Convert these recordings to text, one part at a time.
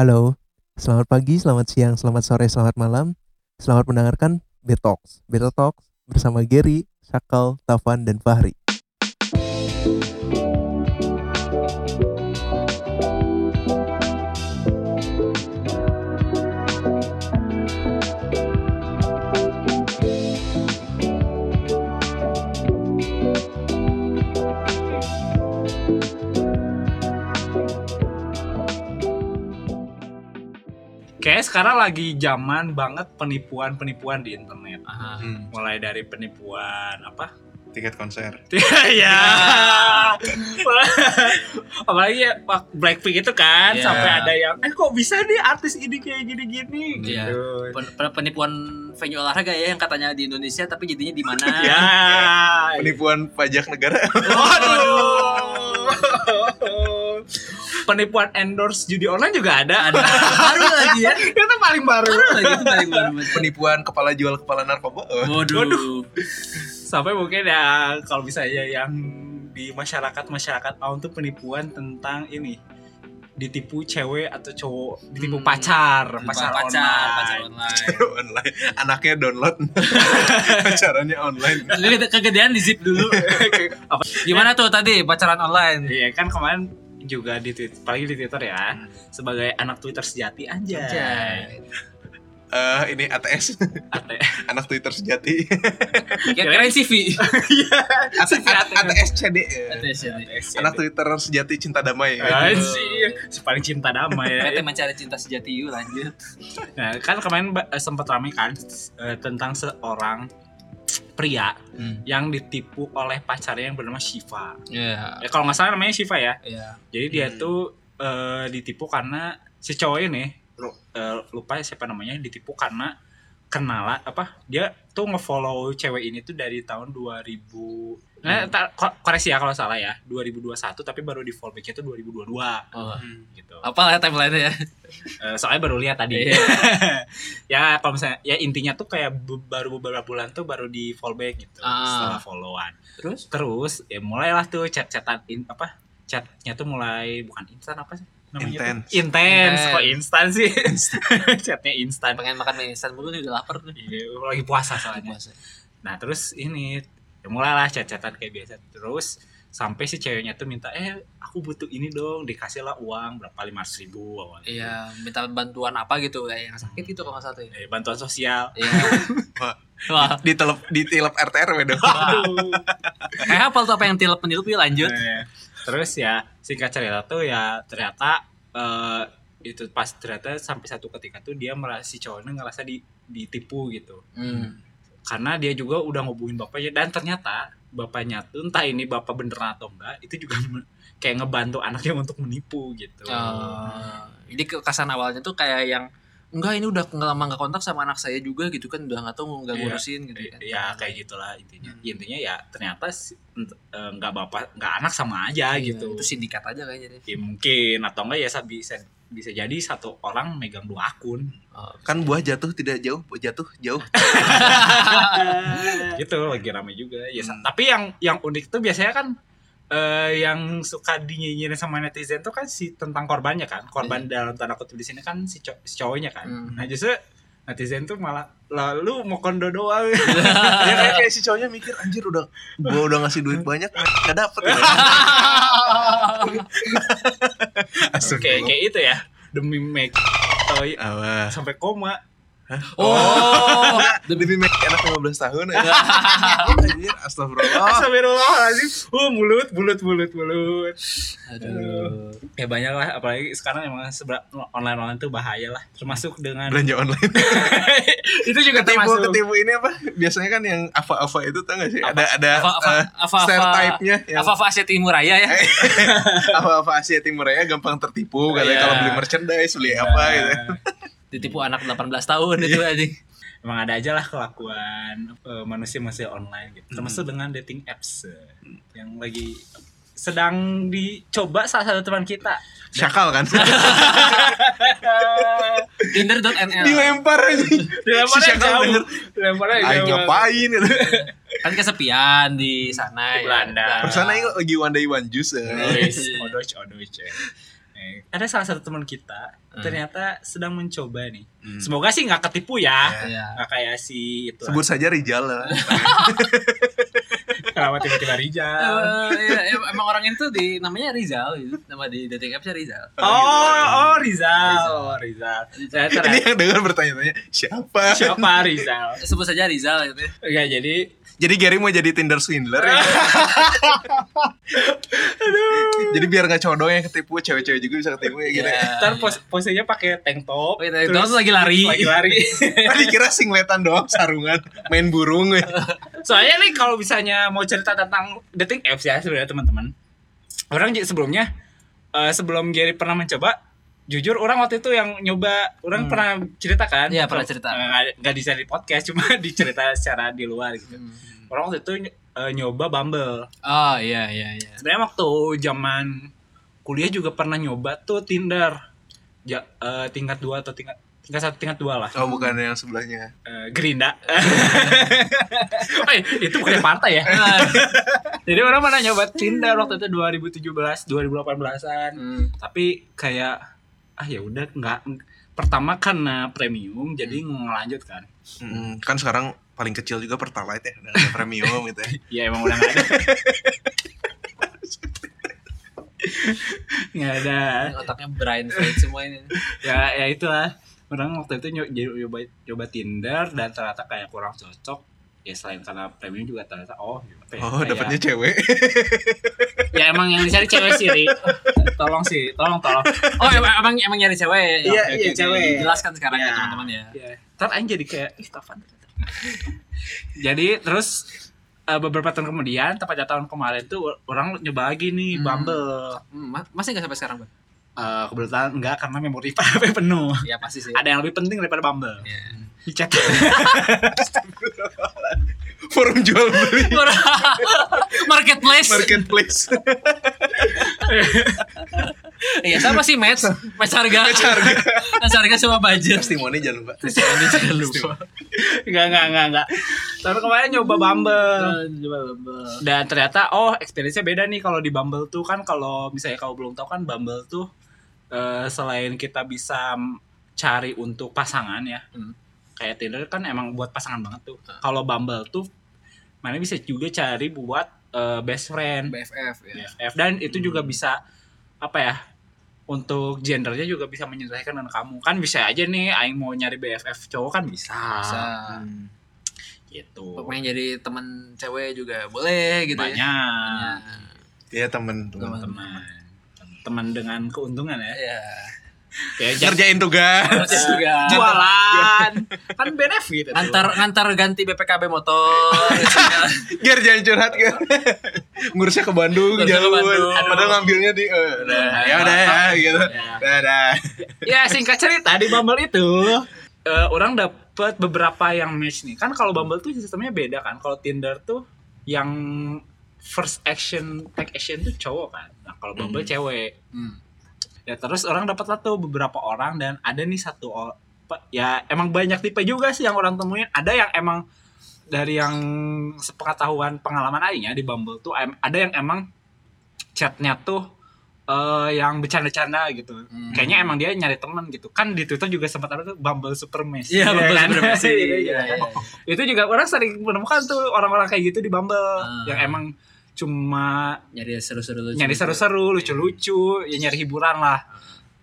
Halo, selamat pagi, selamat siang, selamat sore, selamat malam. Selamat mendengarkan Betox. Betox bersama Gary, Sakal, Tavan, dan Fahri. Kayaknya sekarang lagi zaman banget penipuan-penipuan di internet. Aha. Hmm, Mulai dari penipuan apa? tiket konser. ya. Apalagi ya Blackpink itu kan Iya. sampai ada yang eh kok bisa nih artis ini kayak gini-gini Iya. gitu. Pen- pen- penipuan venue olahraga ya yang katanya di Indonesia tapi jadinya di mana? Ya. Penipuan pajak negara. Waduh. Penipuan endorse judi online juga ada. Ada baru lagi ya. itu paling baru. Baru lagi itu paling baru. Penipuan kepala jual kepala narkoba. Oh. Waduh. sampai mungkin ya kalau misalnya yang di masyarakat masyarakat awam tuh penipuan tentang ini ditipu cewek atau cowok ditipu Hmm. pacar Pacar, pacar, pacar, pacar online. online. online. Anaknya download. Caranya online. Kegede- Kegedean di zip dulu. Apa? Gimana tuh tadi pacaran online? Iya kan kemarin juga di Twitter, apalagi di Twitter ya sebagai anak Twitter sejati aja. Anjay. Eh ini ATS, Ate- anak Twitter sejati. Kayak keren CV. ATS, ATS CD. Ya. Anak Twitter sejati cinta damai. Anjir, si paling cinta damai ya. Kita mencari cinta sejati yuk lanjut. Nah, kan kemarin eh, sempat ramai kan eh, tentang seorang pria yang ditipu oleh pacarnya yang bernama Shiva. Iya. Ya kalau nggak salah namanya Shiva ya. Iya. Jadi dia Hmm. tuh eh, ditipu karena si cowok ini eh, lupa siapa namanya ditipu karena kenalan apa dia tuh ngefollow cewek ini tuh dari tahun 2000 nah, Hmm. tak- ko- koreksi ya kalau salah ya 2021 tapi baru di fallbacknya tuh 2022 Oh. Hmm. gitu Apa ya timeline-nya ya? Eh, soalnya baru lihat tadi Iya. ya kalau misalnya ya intinya tuh kayak baru beberapa bulan tuh baru di fallback gitu Ah. setelah followan Terus? terus ya mulailah tuh chat-chatan apa chatnya tuh mulai bukan instan apa sih Intense. intens Intens. kok instan sih chatnya instan Pengen makan mie instan mulu nih udah lapar nih. Iya, lagi puasa soalnya Puasa. nah terus ini ya mulailah chat-chatan kayak biasa terus sampai si ceweknya tuh minta eh aku butuh ini dong dikasih lah uang berapa lima ribu awalnya Iya, minta bantuan apa gitu kayak yang sakit gitu kalau tuh. ya. eh, bantuan sosial Iya. Wah. Wah, Ditelep ditilep RTRW dong. Aduh. kayak hafal tuh apa yang tilep menilup lanjut. Nah, terus ya singkat cerita tuh ya ternyata eh, itu pas ternyata sampai satu ketika tuh dia merasa si cowoknya ngerasa di, ditipu gitu Hmm. karena dia juga udah ngubungin bapaknya dan ternyata bapaknya tuh entah ini bapak beneran atau enggak itu juga kayak ngebantu anaknya untuk menipu gitu Oh. Jadi kesan awalnya tuh kayak yang enggak ini udah nggak lama nggak kontak sama anak saya juga gitu kan udah nggak tahu nggak Iya. ngurusin gitu kan. ya kayak gitulah intinya intinya ya ternyata eh, nggak bapak nggak anak sama aja Iya, gitu Itu sindikat aja kayaknya deh. ya, mungkin atau enggak ya sa- bisa bisa jadi satu orang megang dua akun Oh, Kan buah jatuh tidak jauh, buah jatuh jauh. gitu lagi rame juga ya Hmm. tapi yang yang unik tuh biasanya kan eh, yang suka dinyinyirin sama netizen tuh kan si tentang korbannya kan. Korban dalam tanda kutip di sini kan si, cow- si cowoknya kan. Hmm. nah justru netizen tuh malah lalu mau kondo doang. Ya kayak, kayak si cowoknya mikir anjir udah gua udah ngasih duit banyak gak dapet. Ya. kayak kayak itu ya. Demi make toy sampai koma Oh, Demi make anak 15 tahun ya. Anjir, astagfirullah. Astagfirullahaladzim uh mulut mulut mulut mulut aduh. ya banyak lah apalagi sekarang emang online online tuh bahaya lah termasuk dengan Belanja online. itu juga Ketipu termasuk ketipu ini apa? Biasanya kan yang apa-apa itu tau gak sih? Ada ada Apa apa eh, apa stereotype-nya yang Apa apa Asia Timur Raya ya? apa-apa Asia Timur ya gampang tertipu katanya Iya. kalau beli merchandise beli apa gitu. Ditipu anak 18 tahun itu anjing. emang ada aja lah kelakuan eh, manusia-manusia online gitu termasuk dengan dating apps eh, yang lagi sedang dicoba salah satu teman kita Syakal kan? Tinder.nl Dilempar aja. dilemparnya Si Syakal jauh bener. dilemparnya Ayo jauh ngapain gitu. kan kesepian di sana Di Belanda. ya. Persana ini lagi one day one juice. ya. Wis, odoch odoch ya. Eh, ada salah satu teman kita Hmm. ternyata sedang mencoba nih. Hmm. Semoga sih nggak ketipu ya. Iya. Nggak kayak si itu. Sebut saja Rijal lah. kenapa tiba-tiba Rijal. Eh, iya, em- emang orang itu di namanya Rizal gitu. Nama di dating apps Rizal. Oh, oh Rizal. Oh, Rizal. Saya Ini ternyata yang dengar bertanya-tanya siapa? siapa Rizal? Sebut saja Rizal gitu. ya. Ya jadi Jadi Gary mau jadi Tinder swindler ya. Jadi biar nggak cowok doang yang ketipu, cewek-cewek juga bisa ketipu ya gitu. Iya. ntar pos posenya pakai tank top. Pakai tank top, terus lagi lari. Lagi lari. Tadi kira singletan doang sarungan main burung ya. Soalnya nih kalau misalnya mau cerita tentang dating apps ya sebenarnya teman-teman. Orang sebelumnya eh, sebelum Gary pernah mencoba jujur orang waktu itu yang nyoba orang Hmm. pernah cerita kan Iya, pernah cerita. Eh, nggak nggak di podcast cuma dicerita secara di luar gitu Hmm. orang waktu itu eh, nyoba Bumble Oh iya iya iya. sebenarnya waktu zaman kuliah juga pernah nyoba tuh Tinder ja, eh, tingkat dua atau tingkat tingkat satu tingkat dua lah. Oh bukan yang sebelahnya. Eh, Gerinda. Eh, itu bukan partai ya? Jadi orang pernah nyoba Tinder waktu itu 2017 2018an Hmm. tapi kayak ah ya udah nggak pertama karena premium jadi ngelanjut kan Hmm, kan sekarang paling kecil juga Pertalite ya, udah ada premium gitu ya. ya emang udah nggak ada. Nggak ada. Otaknya brain fade semua ini. ya ya itulah orang waktu itu nyoba nyoba Tinder dan ternyata kayak kurang cocok ya selain karena premium juga ternyata oh ya, Oh, kayak- dapatnya cewek. ya emang yang dicari cewek sih Ri. tolong sih tolong tolong Oh emang emang, emang nyari cewek. Iya, Oke, iya, oke, oke. cewek. Jelaskan sekarang ya Iya. teman-teman ya. ya ntar aja jadi kayak ih Taufan jadi terus eh, beberapa tahun kemudian tepatnya tahun kemarin tuh orang nyoba lagi nih Hmm. Bumble Hmm, ma- masih nggak sampai sekarang bang? Eh, kebetulan enggak karena memori HP penuh Iya pasti sih. ada yang lebih penting daripada Bumble Iya. di chat Forum jual beli Marketplace. marketplace. Iya sama sih match, match harga, Match harga. match harga sama budget. Testimoni jangan lupa. Ini jangan lupa. enggak enggak enggak enggak tahun kemarin nyoba Bumble Coba Bumble. dan ternyata oh experience-nya beda nih kalau di Bumble tuh kan kalau misalnya kalau belum tahu kan Bumble tuh eh, selain kita bisa cari untuk pasangan ya Hmm. kayak Tinder kan emang buat pasangan banget tuh. Kalau Bumble tuh mana bisa juga cari buat eh, best friend. BFF ya. BFF dan itu juga bisa apa ya untuk gendernya juga bisa menyesuaikan dengan kamu. Kan bisa aja nih Aing mau nyari BFF cowok kan bisa, Bisa. gitu. Pokoknya jadi teman cewek juga boleh gitu ya. banyak. Iya temen. Temen. Teman. dengan keuntungan ya Iya. ya Ngerjain tugas. Juga jualan kan benefit itu. ngantar ngantar ganti BPKB motor. Biar jangan curhat kan. Ngurusnya ke Bandung jauh. Padahal ngambilnya di eh, udah, ya udah ya gitu. Ya. Dadah. ya singkat cerita di Bumble itu eh, orang dapat beberapa yang match nih kan kalau Bumble tuh sistemnya beda kan kalau Tinder tuh yang first action take action tuh cowok kan nah kalau Bumble cewek Hmm. ya terus orang dapat lah tuh beberapa orang dan ada nih satu ya emang banyak tipe juga sih yang orang temuin ada yang emang dari yang sepengetahuan pengalaman aing ya di Bumble tuh ada yang emang chatnya tuh eh, yang bercanda-canda gitu Hmm. kayaknya emang dia nyari teman gitu kan di Twitter juga sempat ada tuh Bumble Super Iya, Bumble kan? Super Iya, iya. iya. itu juga orang sering menemukan tuh orang-orang kayak gitu di Bumble Ah. yang emang cuma Nyari seru-seru lucu. nyari seru-seru lucu-lucu ya nyari hiburan lah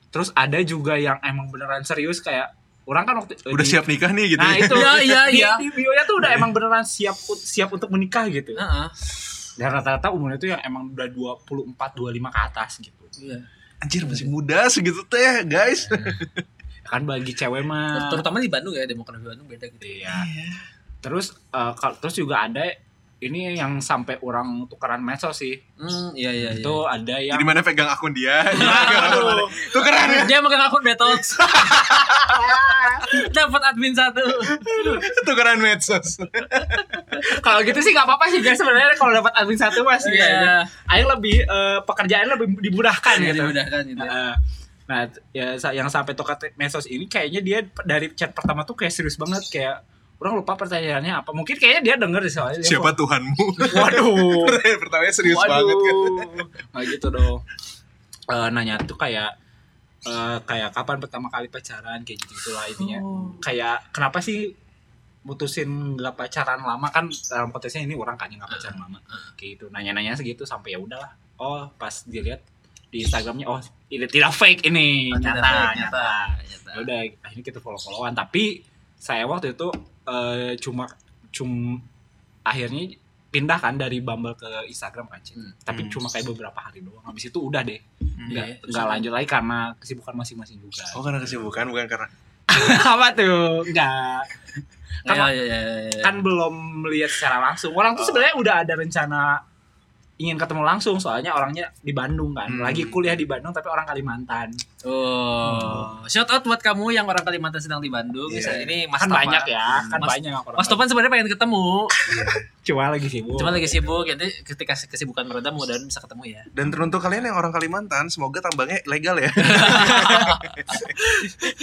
terus ada juga yang emang beneran serius kayak orang kan waktu Udah di- siap nikah nih gitu. nah ya. itu Iya, iya, di, iya. di bio nya tuh udah emang beneran siap siap untuk menikah gitu Heeh. dan rata-rata umurnya tuh yang emang udah 24 25 ke atas gitu Iya. Anjir masih muda segitu teh, guys. kan bagi cewek mah Terutama di Bandung ya, demografi Bandung beda gitu. iya terus eh, kal- terus juga ada ini yang sampai orang tukeran medsos sih Hmm, iya iya iya. itu ada yang Jadi mana pegang akun dia? Pegang keren ya. Dia megang akun Betox. Dapat admin satu. Tukeran medsos. kalau gitu sih nggak apa-apa sih guys sebenarnya kalau dapat admin satu mas Iya. Aing lebih eh, pekerjaan lebih dimudahkan Iya, gitu. dimudahkan gitu. ya. Nah, ya yang sampai tukar medsos ini kayaknya dia dari chat pertama tuh kayak serius banget kayak orang lupa pertanyaannya apa. Mungkin kayaknya dia denger deh soalnya. dia Siapa kok- Tuhanmu? Waduh. Pertanyaannya serius Waduh. banget kan. Nah gitu dong. Eh, nanya tuh kayak eh, kayak kapan pertama kali pacaran kayak gitu gitulah intinya Oh. kayak kenapa sih mutusin nggak pacaran lama kan dalam konteksnya ini orang kan yang nggak pacaran lama kayak gitu nanya-nanya segitu sampai ya udahlah oh pas dilihat di Instagramnya oh ini tidak fake ini Oh, tidak nyata, fake, nyata nyata. ya udah akhirnya kita follow followan tapi saya waktu itu eh, cuma cum akhirnya pindah kan dari Bumble ke Instagram kan. Hmm. tapi Hmm. cuma kayak beberapa hari doang habis itu udah deh nggak Iya, terus nggak apa? lanjut lagi karena kesibukan masing-masing juga Oh karena kesibukan bukan karena apa tuh nggak Ya, ya, ya, ya. kan belum melihat secara langsung orang tuh sebenarnya udah ada rencana ingin ketemu langsung soalnya orangnya di Bandung kan Hmm. lagi kuliah di Bandung tapi orang Kalimantan Oh, shout out buat kamu yang orang Kalimantan sedang di Bandung. Iya. Misalnya ini Mas kan Topan. banyak ya kan Mas- banyak orang Mas Topan sebenarnya pengen ketemu, cuma lagi sibuk cuma lagi sibuk. Jadi ketika kesibukan meredam mudah-mudahan bisa ketemu ya. dan teruntuk kalian yang orang Kalimantan semoga tambangnya legal ya.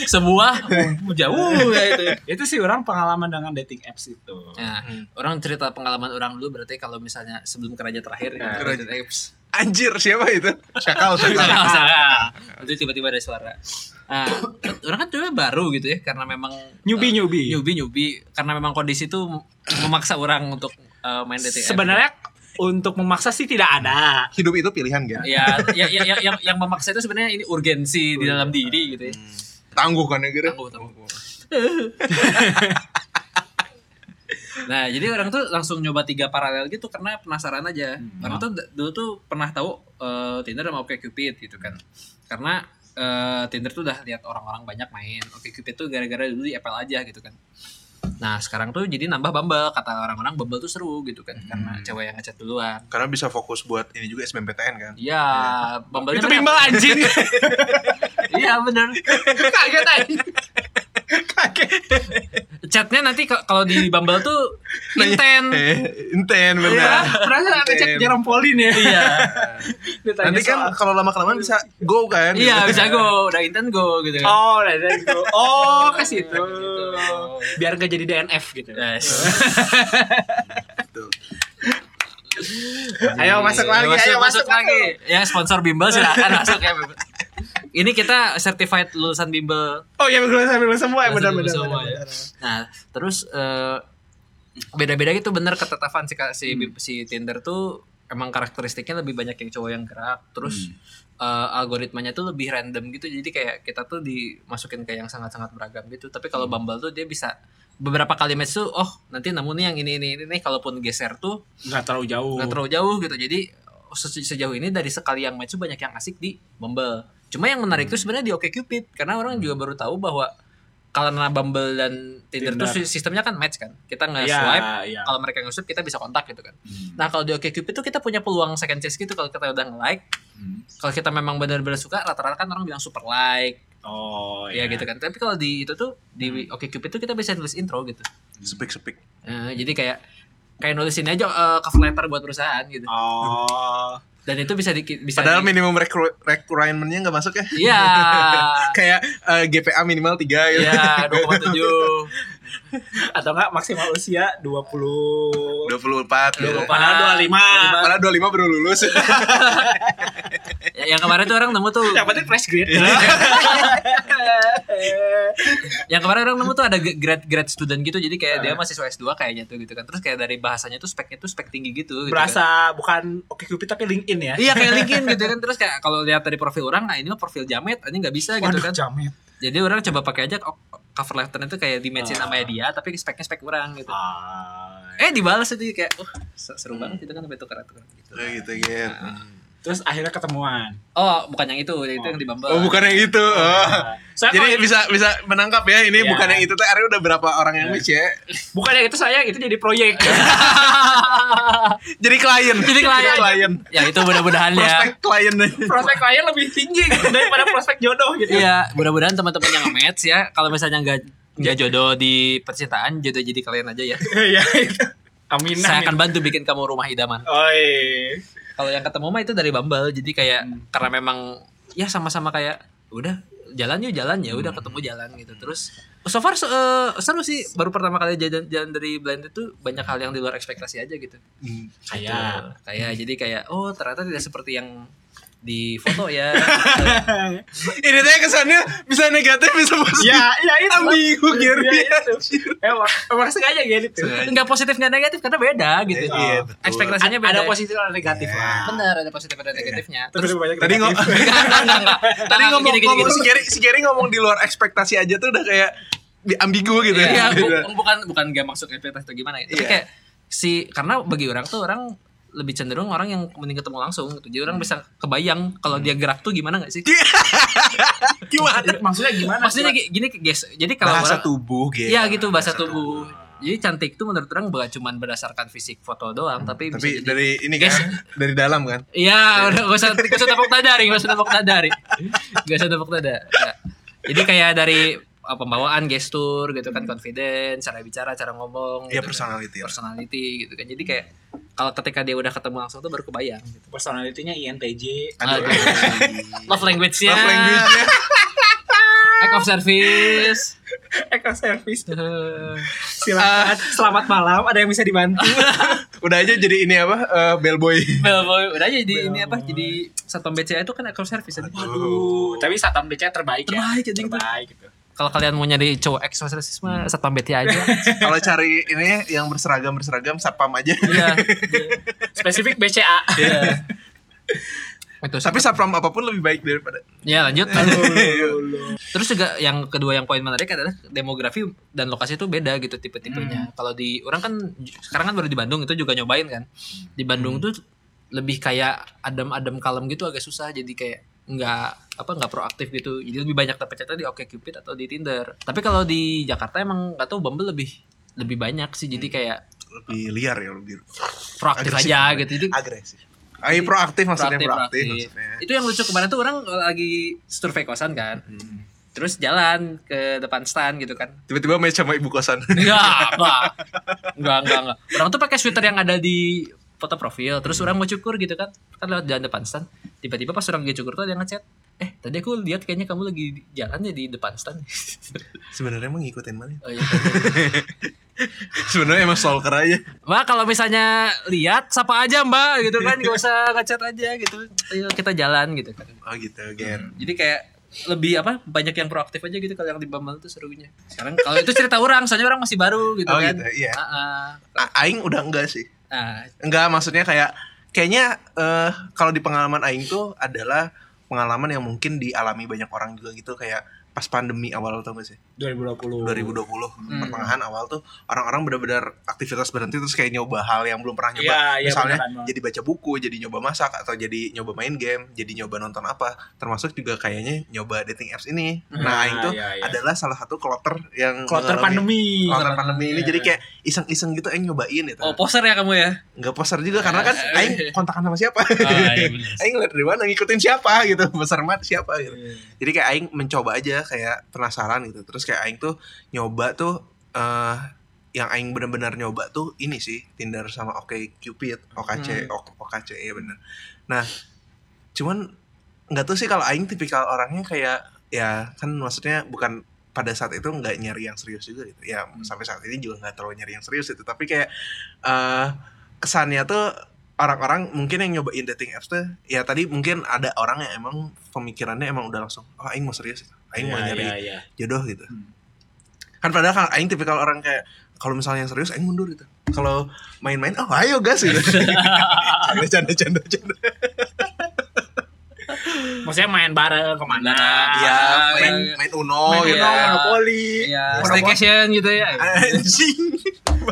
Sebuah jauh ya itu. itu sih orang pengalaman dengan dating apps itu Nah, Hmm. orang cerita pengalaman orang dulu berarti kalau misalnya sebelum keraja terakhir Nah. Anjir siapa itu? Syakal syakal. salah. Nanti tiba-tiba ada suara. Nah, orang kan coba baru gitu ya karena memang newbie eh, newbie newbie newbie karena memang kondisi itu memaksa orang untuk eh, main apps. sebenarnya untuk memaksa sih tidak ada Hidup itu pilihan kan. ya, ya, ya, ya- yang yang memaksa itu sebenarnya ini urgensi di dalam diri gitu ya. Tangguh kan ya kira. Tangguh, tangguh. Nah, jadi orang tuh langsung nyoba tiga paralel gitu karena penasaran aja. Hmm. Orang tuh dulu tuh pernah tahu eh, Tinder sama OkCupid gitu kan. Karena eh, Tinder tuh udah lihat orang-orang banyak main. OkCupid tuh gara-gara dulu di Apple aja gitu kan. Nah, sekarang tuh jadi nambah Bumble. Kata orang-orang Bumble tuh seru gitu kan. Karena cewek yang ngechat duluan. Karena bisa fokus buat ini juga SBMPTN kan. Iya, Bumble itu bimbel anjing Iya, bener. kaget aja kaget Chatnya nanti kalau di Bumble tuh inten. Eh, inten ya benar. berasa ngecek Jerompolin ya Iya. Nanti kan soal- kalau lama kelamaan bisa go kan. Iya, bisa go. Udah inten go gitu kan. Oh, udah ada itu. Oh, ke situ. Gitu. Biar gak jadi DNF gitu. Yes. Tuh. Ayo masuk lagi, masuk, ayo masuk, masuk lagi. Ya sponsor Bimbel silakan masuk ya. Ini kita certified lulusan Bimbel. Oh iya, gue sambil semua ya Lulusan benar-benar. Bimbel semua ya. Nah, terus eh, beda-beda gitu bener ketetapan si si, si Tinder tuh emang karakteristiknya lebih banyak yang cowok yang gerak. Terus eh, algoritmanya tuh lebih random gitu. Jadi kayak kita tuh dimasukin ke yang sangat-sangat beragam gitu. Tapi kalau Bumble tuh dia bisa beberapa kali match tuh oh nanti namun yang ini ini ini nih. Kalaupun geser tuh Enggak terlalu jauh. nggak terlalu jauh gitu. Jadi se- sejauh ini dari sekali yang match tuh banyak yang asik di Bumble. Cuma yang menarik tuh sebenarnya di OkCupid. Karena orang juga baru tahu bahwa karena Bumble dan Tinder, tuh Tinder. si- sistemnya kan match kan kita nggak Iya, swipe iya. kalau mereka nge-swipe kita bisa kontak gitu kan Hmm. nah kalau di OkCupid tuh kita punya peluang second chance gitu kalau kita udah nge-like Hmm. kalau kita memang benar-benar suka rata-rata kan orang bilang super like Oh, ya iya. gitu kan tapi kalau di itu tuh di OkCupid tuh kita bisa tulis intro gitu Speak speak. Eh, jadi kayak kayak nulis ini aja eh, cover letter buat perusahaan gitu Oh. Dan itu bisa di, bisa Padahal di- minimum recru- requirement-nya nggak masuk ya. Iya. Kayak eh, GPA minimal 3 gitu. Iya, 2,7. Atau enggak maksimal usia 20 24 gitu. 24. Padahal 25. Padahal 25 baru lulus. Ya, yang kemarin tuh orang nemu tuh Yang penting fresh grade. yang kemarin orang nemu tuh ada grade grade student gitu. Jadi kayak dia mahasiswa S2 kayaknya tuh gitu kan. Terus kayak dari bahasanya tuh speknya tuh spek tinggi gitu, gitu kan. Berasa bukan Oke Cupid tapi LinkedIn ya. Iya kayak LinkedIn gitu kan terus kayak kalau lihat dari profil orang nah ini mah profil jamet ini nggak bisa gitu Waduh, kan. jamet. Jadi orang coba pakai aja cover letter itu kayak di matchin sama dia tapi speknya spek orang gitu. Ah. Eh dibalas itu kayak oh seru banget itu kan sampai tukar-tukar gitu. Oh, gitu gitu. Terus akhirnya ketemuan. Oh, bukan yang itu, itu yang di Bumble. Oh, bukan yang itu. Oh. Soalnya Jadi kalau- bisa bisa menangkap ya ini Iya. bukan yang itu teh Ari udah berapa orang yang match ya. bukan yang itu saya, itu jadi proyek. Jadi klien. Jadi klien. klien. ya itu mudah-mudahan ya. Prospek klien. prospek klien lebih tinggi daripada prospek jodoh gitu. Iya, mudah-mudahan teman-teman yang nge-match ya, kalau misalnya nggak nggak jodoh di percintaan, jodoh jadi kalian aja ya. Iya itu. Amin. Saya akan bantu bikin kamu rumah idaman. Oi. Kalau yang ketemu mah itu dari Bumble, jadi kayak Hmm. karena memang ya sama-sama kayak udah jalan yuk jalan. Ya udah ketemu jalan gitu. Terus so far eh, seru sih. Baru pertama kali jalan jalan dari blind itu banyak hal yang di luar ekspektasi aja gitu. Kayak. Kayak jadi kayak oh ternyata tidak seperti yang di foto ya Ini teh kesannya bisa negatif bisa positif. ya ya itu Ambigu Gary. Ya, itu. emang emang sengaja gitu nggak positif nggak negatif karena beda gitu Iya, betul. ekspektasinya beda ada positif ada negatif Iya. lah benar ada positif ada negatifnya Terus terus banyak Tadi ngomong enggak enggak enggak, enggak. tadi ngomong si Gary si Gary ngomong di luar ekspektasi aja tuh udah kayak di ambigu gitu Iya, ya. bu- bukan bukan gak masuk ekspektasi atau gimana ya. Tapi Iya. kayak si karena bagi orang tuh orang lebih cenderung orang yang mending ketemu langsung gitu. Jadi orang bisa kebayang kalau dia gerak tuh gimana gak sih? Gimana? maksudnya gimana Maksudnya gi- gini guys. Jadi kalau Bahasa orang tubuh gitu. Iya gitu bahasa tubuh. Jadi cantik tuh menurut orang bukan cuma berdasarkan fisik foto doang, tapi, bisa Tapi jadi dari ini Guys. kan dari dalam kan. Iya, udah gak usah gak usah tepuk dadari, gak usah tepuk dadari. Gak usah tepuk dada. Ya. Jadi kayak dari pembawaan gestur gitu kan confidence, cara bicara, cara ngomong Iya gitu kan. personality. lah. personality gitu kan. Jadi kayak kalau ketika dia udah ketemu langsung tuh baru kebayang gitu. personalitinya INTJ Aduh. Love language-nya. Love language-nya. Act of service. Eko Service Eh, silakan selamat malam ada yang bisa dibantu Udah aja jadi ini apa? eh, bellboy. Bellboy udah aja jadi ini apa? Jadi satpam BCA itu kan act of service. Jadi, aduh tapi satpam BCA terbaik ya Terbaik, anjing. terbaik gitu Kalau kalian mau nyari cowok service mah satpam BCA aja. Kalau cari ini yang berseragam berseragam satpam aja. Iya. spesifik BCA Iya. Itu Tapi satpam apa pun lebih baik daripada. Ya lanjut. Terus juga yang kedua yang poin menarik adalah demografi dan lokasi itu beda gitu tipe-tipenya. Kalau di orang kan sekarang kan baru di Bandung itu juga nyobain kan. Di Bandung tuh lebih kayak adem-adem kalem gitu agak susah jadi kayak nggak apa nggak proaktif gitu. Jadi lebih banyak dapet chatnya di OkCupid atau di Tinder. Tapi kalau di Jakarta emang nggak tahu Bumble lebih lebih banyak sih jadi kayak Lebih liar ya lebih. proaktif Agresif. aja gitu. Jadi Agresif. Ayo proaktif maksudnya proaktif, proaktif, proaktif. maksudnya. Itu yang lucu kemarin tuh orang lagi survei kosan kan. Hmm. Terus jalan ke depan stand gitu kan. Tiba-tiba match sama ibu kosan. Enggak, enggak. Enggak, enggak, enggak. Orang tuh pakai sweater yang ada di foto profil. Terus orang mau cukur gitu kan. Kan lewat jalan depan stand. Tiba-tiba pas orang lagi cukur tuh ada yang ngechat. Eh, tadi aku lihat kayaknya kamu lagi jalan ya di depan stand. Sebenarnya emang ngikutin mana? oh, iya. Sebenarnya emang stalker aja. Mbak, kalau misalnya lihat, sapa aja mbak gitu kan. Gak usah ngechat aja gitu. Ayo kita jalan gitu kan. Oh gitu, Ger. Jadi kayak lebih apa banyak yang proaktif aja gitu kalau yang di Bumble tuh serunya. Sekarang kalau itu cerita orang, soalnya orang masih baru gitu Oh kan. gitu, iya. Ah. A- Aing udah enggak sih. Nah, Enggak, maksudnya kayak kayaknya eh kalau di pengalaman aing tuh adalah pengalaman yang mungkin dialami banyak orang juga gitu kayak pas pandemi awal tau gak sih? 2020 2020 Hmm. pertengahan awal tuh orang-orang benar-benar aktivitas berhenti terus kayak nyoba hal yang belum pernah nyoba. Iya, iya, Misalnya beneran, jadi baca buku, jadi nyoba masak atau jadi nyoba main game, jadi nyoba nonton apa. Termasuk juga kayaknya nyoba dating apps ini. Nah, Nah, aing tuh iya, iya. adalah salah satu kloter yang kloter pandemi Kloter pandemi ini Iya. jadi kayak iseng-iseng gitu aing nyobain gitu. oh poser ya kamu ya? Nggak poster juga karena kan Eh, aing kontakan sama siapa. iya bener. aing ngeliat dari mana ngikutin siapa gitu. Besar mat siapa gitu. Iya. Jadi kayak aing mencoba aja kayak penasaran gitu. Terus kayak aing tuh nyoba tuh eh yang aing benar-benar nyoba tuh ini sih Tinder sama Oke Cupid, OKC, OK- OKC ya bener. Nah, cuman nggak tahu sih kalau aing tipikal orangnya kayak ya kan maksudnya bukan pada saat itu nggak nyari yang serius juga gitu. Ya sampai saat ini juga nggak terlalu nyari yang serius itu. Tapi kayak eh kesannya tuh orang-orang mungkin yang nyobain dating apps tuh ya tadi mungkin ada orang yang emang pemikirannya emang udah langsung oh aing mau serius gitu. aing mau Iya, nyari iya, iya. jodoh gitu Hmm. kan padahal kan aing tipikal orang kayak kalau misalnya yang serius aing mundur gitu kalau main-main oh ayo gas gitu canda canda canda canda maksudnya main bareng ke mana ya Ah, main iya. main uno main gitu Uno, monopoli Iya, staycation gitu ya. anjing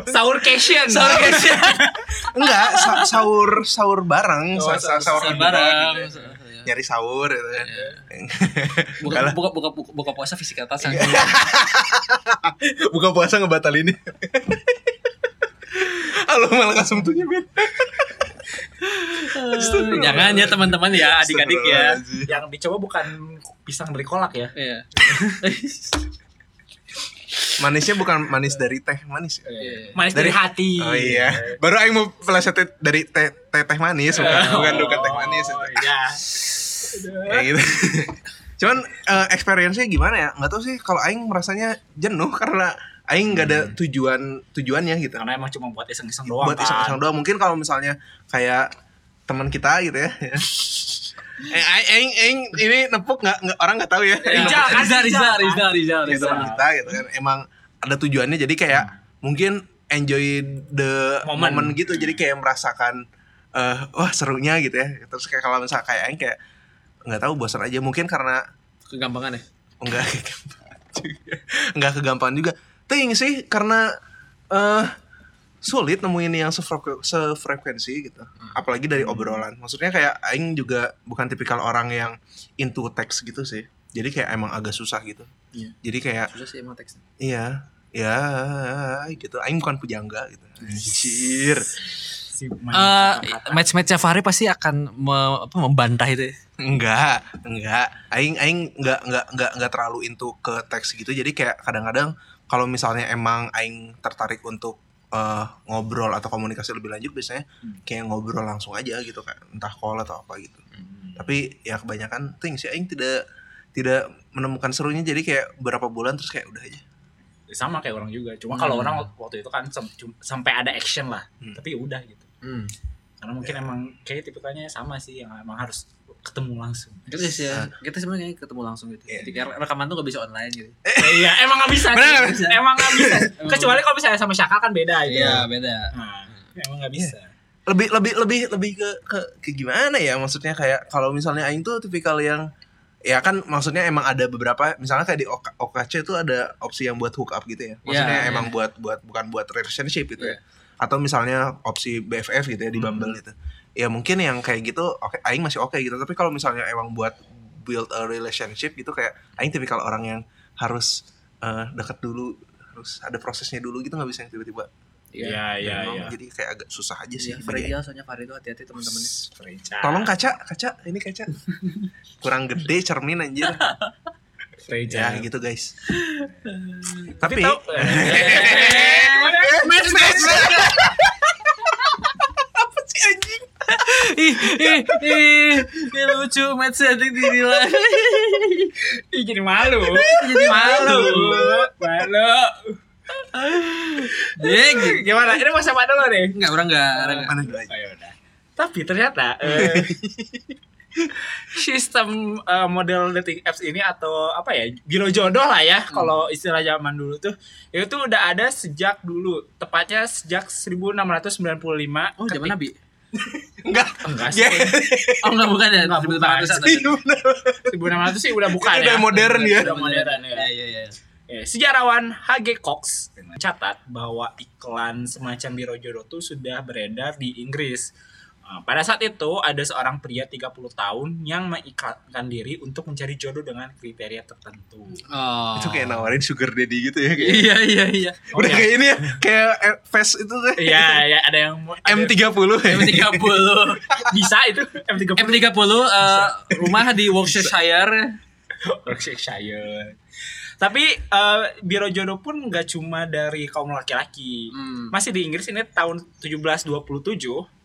Sourcation Staycation. enggak sa- sahur sahur bareng Oh, sa- sa- sahur sahur bareng. gitu. nyari sahur gitu kan Buka, Enggak lah. buka, buka, buka, buka puasa fisik atas Iya. buka puasa ngebatalin ini Halo malah kasum tuhnya Ben Jangan ya teman-teman ya, adik-adik ya. Yang dicoba bukan pisang dari kolak ya? Iya. Manisnya bukan manis dari teh manis. Iya. manis dari, Dari- hati. Oh iya. Baru Aing mau pelesetin dari teh teh, teh manis Bukan, bukan, bukan teh manis. Itu. ya Kayak gitu. Cuman eh, experience-nya gimana ya? Nggak tahu sih Kalau Aing merasanya jenuh Karena Aing nggak ada tujuan tujuannya gitu. Karena emang cuma buat iseng-iseng doang buat iseng-iseng kan. doang. Mungkin kalau misalnya kayak teman kita gitu ya Eh, aing, aing ini nepuk nggak orang nggak tahu ya. Riza, kan, Riza, Riza, Riza, Riza, Gitu Riza. teman kita gitu kan. Emang ada tujuannya jadi kayak mungkin enjoy the Moment. moment gitu. Jadi kayak merasakan eh wah serunya gitu ya. Terus kayak kalau misalnya kayak aing kayak nggak tahu bosan aja mungkin karena Kegampangan ya. enggak enggak kegampang juga. Ting sih karena eh sulit nemuin yang sefrek- sefrekuensi gitu. Apalagi dari obrolan. Maksudnya kayak aing juga bukan tipikal orang yang into text gitu sih. Jadi kayak emang agak susah gitu. Iya. Jadi kayak Susah sih emang teksnya. iya, ya gitu. Aing bukan pujangga gitu. Anjir. Si Eh, match-matchnya Fahri pasti akan me- apa, membantah itu. ya. Enggak, enggak. Aing aing enggak enggak enggak enggak terlalu into ke teks gitu. Jadi kayak kadang-kadang kalau misalnya emang aing tertarik untuk eh, ngobrol atau komunikasi lebih lanjut biasanya kayak ngobrol langsung aja gitu kan. Entah call atau apa gitu. Tapi ya kebanyakan ting sih aing tidak tidak menemukan serunya jadi kayak beberapa bulan terus kayak udah aja. sama kayak orang juga. Cuma kalau Hmm. orang waktu itu kan sem- sampai ada action lah. Hmm. Tapi ya udah gitu. Hmm. Karena mungkin emang kayak tipikalnya sama sih yang emang harus ketemu langsung. Kita sih ya, kita sebenarnya ketemu langsung gitu. Iya. Jadi rekaman tuh gak bisa online gitu. iya, emang gak bisa. Bener sih. nggak bisa? Emang gak bisa. Kecuali kalau misalnya sama Syaka kan beda gitu. Iya, beda. Nah, emang gak bisa. lebih lebih lebih lebih ke ke, ke gimana ya maksudnya kayak kalau misalnya aing tuh tipikal yang ya kan maksudnya emang ada beberapa misalnya kayak di OK, OKC itu ada opsi yang buat hook up gitu ya maksudnya Iya, emang iya. buat buat bukan buat relationship gitu Iya. ya atau misalnya opsi BFF gitu ya di Bumble gitu ya mungkin yang kayak gitu oke aing masih oke gitu tapi kalau misalnya emang buat build a relationship gitu kayak aing tipikal orang yang harus eh, deket dulu harus ada prosesnya dulu gitu nggak bisa yang tiba-tiba Iya, iya, Memang iya. jadi kayak agak susah aja sih Iya, bagi fragile soalnya Fahri tuh hati-hati teman-temannya. Freja. Tolong kaca, kaca, ini kaca. Kurang gede cermin anjir. Freja. Ya gitu guys. Tapi Tapi tahu? Ih, ih, ih, ih, lucu match setting lah. Ih, jadi malu. Jadi malu. Malu. Deng. Gimana? Ini mau sama dulu deh. Enggak, orang enggak, orang enggak. Mana dulu aja. Ayo udah. Tapi ternyata eh, sistem eh, model dating apps ini atau apa ya biro jodoh lah ya kalau istilah zaman dulu tuh itu udah ada sejak dulu tepatnya sejak 1695 Oh, zaman Nabi. Enggak. enggak sih. Oh, enggak bukan ya? Enggak, bukan. 1800 1600 sih udah bukan ya udah modern ya. udah modern ya Iya, iya, iya. Eh, sejarawan H.G. Cox mencatat bahwa iklan semacam biro jodoh itu sudah beredar di Inggris. Eh, pada saat itu ada seorang pria 30 tahun yang mengiklankan diri untuk mencari jodoh dengan kriteria tertentu. Oh. Itu kayak nawarin sugar daddy gitu ya kayak. Iya, iya, iya. Oh, Udah ya. kayak ini ya, kayak eh, face itu tuh. Iya, ya ada yang mau- ada- M30 ya. M30. bisa itu M30 M30 eh, rumah di Worcestershire. Yorkshire. Tapi eh, biro jodoh pun nggak cuma dari kaum laki-laki. Hmm. Masih di Inggris ini tahun 1727,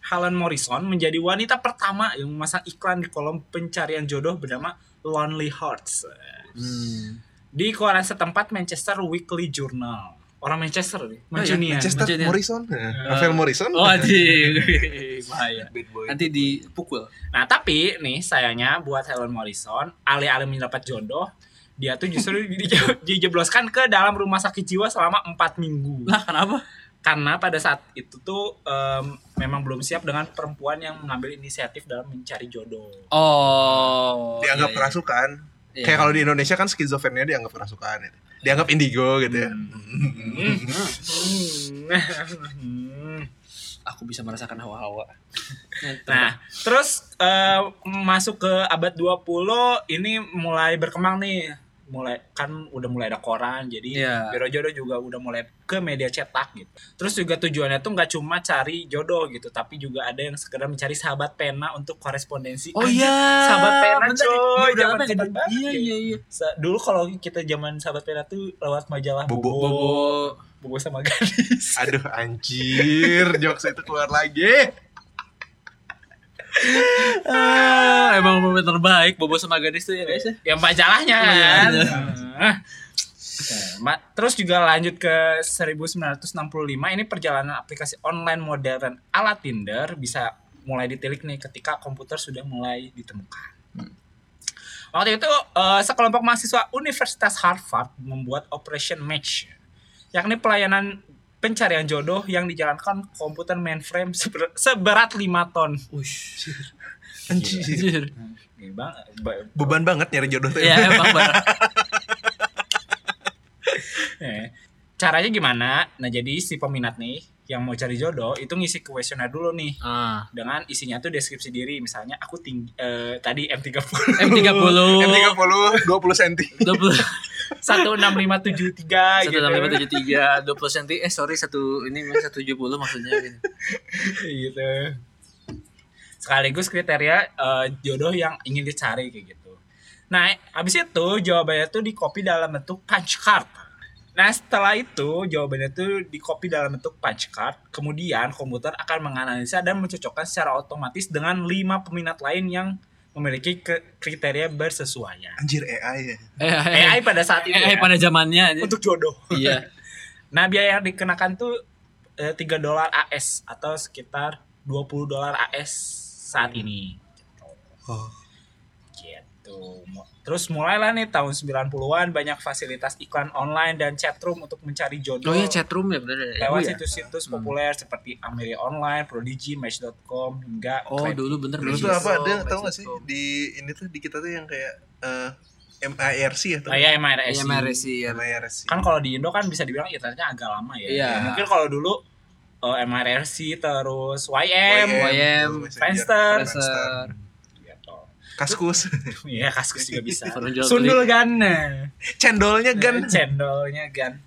Helen Morrison menjadi wanita pertama yang memasang iklan di kolom pencarian jodoh bernama Lonely Hearts Hmm. di koran setempat Manchester Weekly Journal. Orang Manchester nih, Oh iya. Manchester Mancunian. Morrison. Nah, Rafael Morrison. Oh, anjing. Bahaya. Nanti dipukul. Nah tapi nih sayangnya buat Helen Morrison, alih-alih mendapat jodoh, dia tuh justru di- dijebloskan ke dalam rumah sakit jiwa selama empat minggu. Lah, kenapa? Karena pada saat itu tuh em, memang belum siap dengan perempuan yang mengambil inisiatif dalam mencari jodoh. Oh. Dianggap iya, iya. kerasukan. Iya. Kayak kalau di Indonesia kan skizofrenia dianggap kerasukan. gitu. Dianggap indigo gitu ya. Hmm. aku bisa merasakan hawa-hawa. Nah, terus eh, masuk ke abad 20 ini mulai berkembang nih. Mulai kan udah mulai ada koran, jadi Iya. biro jodoh juga udah mulai ke media cetak gitu. Terus juga tujuannya tuh nggak cuma cari jodoh gitu, tapi juga ada yang sekedar mencari sahabat pena untuk korespondensi. Oh iya, sahabat pena bener. coy, Iya, udah zaman lama ya, banget Iya, ya. iya, iya. Sa- Dulu kalau kita zaman sahabat pena tuh lewat majalah Bobo. Bobo, Bobo. Bobo sama gadis. Aduh anjir, jokes itu keluar lagi. Ah, emang momen terbaik Bobo sama gadis tuh ya guys ya. yang majalahnya Oh, iya, kan. iya. Nah, ma- terus juga lanjut ke 1965 ini perjalanan aplikasi online modern ala Tinder bisa mulai ditilik nih ketika komputer sudah mulai ditemukan. Waktu itu eh, sekelompok mahasiswa Universitas Harvard membuat Operation Match, yakni pelayanan pencarian jodoh yang dijalankan komputer mainframe seber- seberat 5 ton. Ush. Anjir. Anjir. Ini bang, ba- Beban banget nyari jodoh tuh. Ya emang bener. eh, caranya gimana? Nah jadi si peminat nih yang mau cari jodoh itu ngisi kuesioner dulu nih Ah. dengan isinya tuh deskripsi diri misalnya aku tinggi eh, tadi M30 M30 M30 20 cm. 20 16573 gitu. 1573 20 cm eh sorry satu ini 170 maksudnya gitu. gitu. Sekaligus kriteria eh, jodoh yang ingin dicari kayak gitu. Nah, habis itu jawabannya tuh di copy dalam bentuk punch card. Nah, setelah itu jawabannya tuh di copy dalam bentuk punch card. Kemudian komputer akan menganalisa dan mencocokkan secara otomatis dengan lima peminat lain yang memiliki ke- kriteria bersesuaian. Anjir AI ya. AI pada saat itu eh, ya, pada zamannya untuk jodoh. iya. Nah, biaya yang dikenakan tuh eh, 3 dolar AS atau sekitar 20 dolar AS saat ini. Oh. Gitu. Terus mulailah nih tahun 90-an banyak fasilitas iklan online dan chatroom untuk mencari jodoh. Oh iya chatroom ya bener ya. Lewat Oh, iya. situs-situs populer seperti Amelia Online, Prodigy, Match.com hingga Oh Crave. dulu bener Dulu tuh apa ada tau gak sih di ini tuh di kita tuh yang kayak eh MIRC ya tuh. Ah, iya, MRS. Iya MRSI ya. MIRC. Kan kalau di Indo kan bisa dibilang internetnya agak lama ya. Iya. Ya, mungkin kalau dulu eh, MRC terus YM, YM, Friendster. Friendster. Kaskus. Iya, kaskus juga bisa. Sundul gan. Cendolnya gan. Cendolnya gan.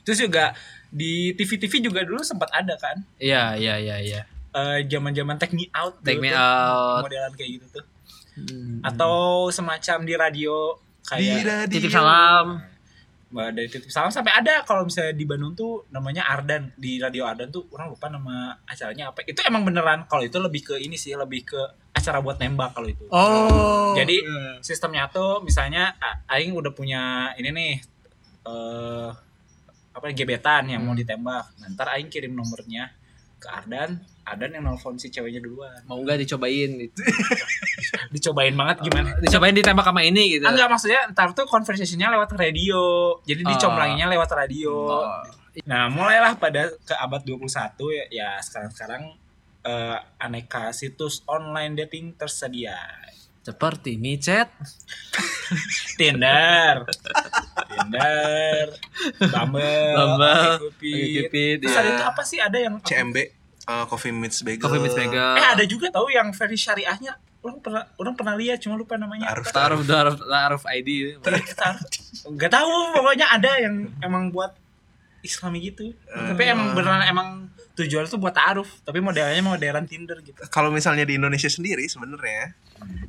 Terus juga di TV-TV juga dulu sempat ada kan. Iya iya iya iya. eh, zaman-zaman take me out Take dulu me tuh, out. modelan kayak gitu tuh Hmm. atau semacam di radio Di kayak radio. titip salam. Mbak dari titip salam sampai ada kalau misalnya di Bandung tuh namanya Ardan di radio Ardan tuh orang lupa nama acaranya apa itu emang beneran kalau itu lebih ke ini sih lebih ke acara buat nembak kalau itu Oh. Jadi sistemnya tuh misalnya aing udah punya ini nih eh apa gebetan yang mau ditembak. Nah, ntar aing kirim nomornya ke Ardan, Ardan yang nelfon si ceweknya duluan. mau nggak dicobain gitu. Dicobain banget gimana? Dicobain ditembak sama ini gitu. Enggak maksudnya ntar tuh conversationnya lewat radio. Jadi Oh. dicomlanginnya lewat radio. Oh. Nah, mulailah pada ke abad 21 ya, ya sekarang-sekarang eh, aneka situs online dating tersedia. Seperti micet. Tinder, Tinder, Bumble, Bumble, OkCupid. Cupid. Terus ada itu apa sih ada yang CMB eh, Coffee Meets Bagel. Coffee Meets Bagel. Eh ada juga tahu yang versi syariahnya. Orang pernah orang pernah lihat cuma lupa namanya. Taruh, apa. Taruh taruh taruh ID. Enggak tahu pokoknya ada yang emang buat Islami gitu. Tapi emang beneran emang tujuannya tuh buat taaruf, tapi modelnya modelan Tinder gitu. Kalau misalnya di Indonesia sendiri sebenarnya,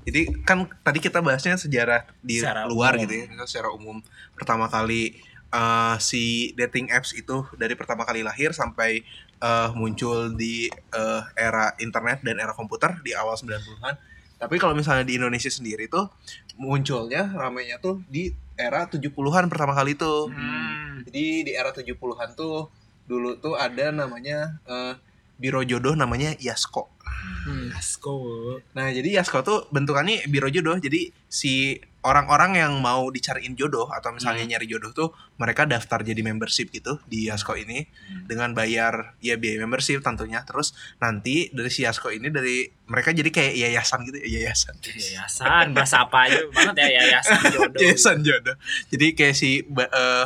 jadi kan tadi kita bahasnya sejarah di Secara luar umum. gitu ya, secara umum. Pertama kali eh, si dating apps itu dari pertama kali lahir sampai eh, muncul di eh, era internet dan era komputer di awal 90-an. Tapi kalau misalnya di Indonesia sendiri tuh munculnya ramainya tuh di era 70-an pertama kali tuh. Hmm. Jadi di era 70-an tuh dulu tuh ada namanya eh, biro jodoh namanya Yasko. Hmm. Asko. Nah, jadi Yasko tuh bentukannya biro jodoh. Jadi si orang-orang yang mau dicariin jodoh atau misalnya Hmm. nyari jodoh tuh mereka daftar jadi membership gitu di Yasko ini dengan bayar ya biaya membership tentunya. Terus nanti dari si Yasko ini dari mereka jadi kayak yayasan gitu, ya, yayasan. Yayasan, bahasa apa aja banget ya yayasan jodoh. Yayasan jodoh. Jadi kayak si eh,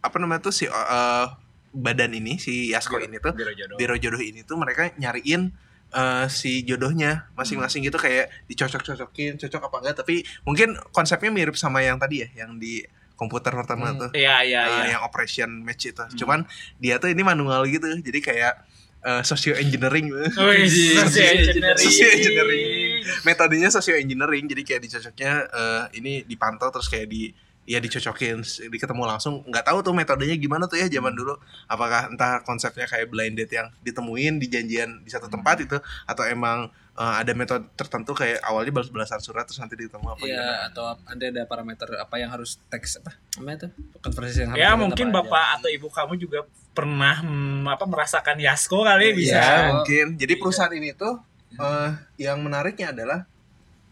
apa namanya tuh si eh, badan ini si Yasko Biro- ini tuh Biro jodoh. biro jodoh ini tuh mereka nyariin eh, si jodohnya masing-masing gitu kayak dicocok-cocokin cocok apa enggak tapi mungkin konsepnya mirip sama yang tadi ya yang di komputer pertama Hmm. tuh Iya iya eh, iya. yang operation match itu cuman dia tuh ini manual gitu jadi kayak eh, socio engineering Wih, Iya, social engineering. social engineering. metodenya socio engineering jadi kayak dicocoknya eh, ini dipantau terus kayak di ya dicocokin di ketemu langsung. Nggak tahu tuh metodenya gimana tuh ya zaman dulu. Apakah entah konsepnya kayak blind date yang ditemuin di janjian di satu tempat itu atau emang eh, ada metode tertentu kayak awalnya balas-balasan surat terus nanti ditemu apa Iya gimana? atau ada ada parameter apa yang harus teks apa namanya tuh? Konversi yang harus Ya mungkin apa bapak aja. atau ibu kamu juga pernah hmm, apa merasakan Yasko kali bisa. ya mungkin. Jadi perusahaan ini tuh eh, yang menariknya adalah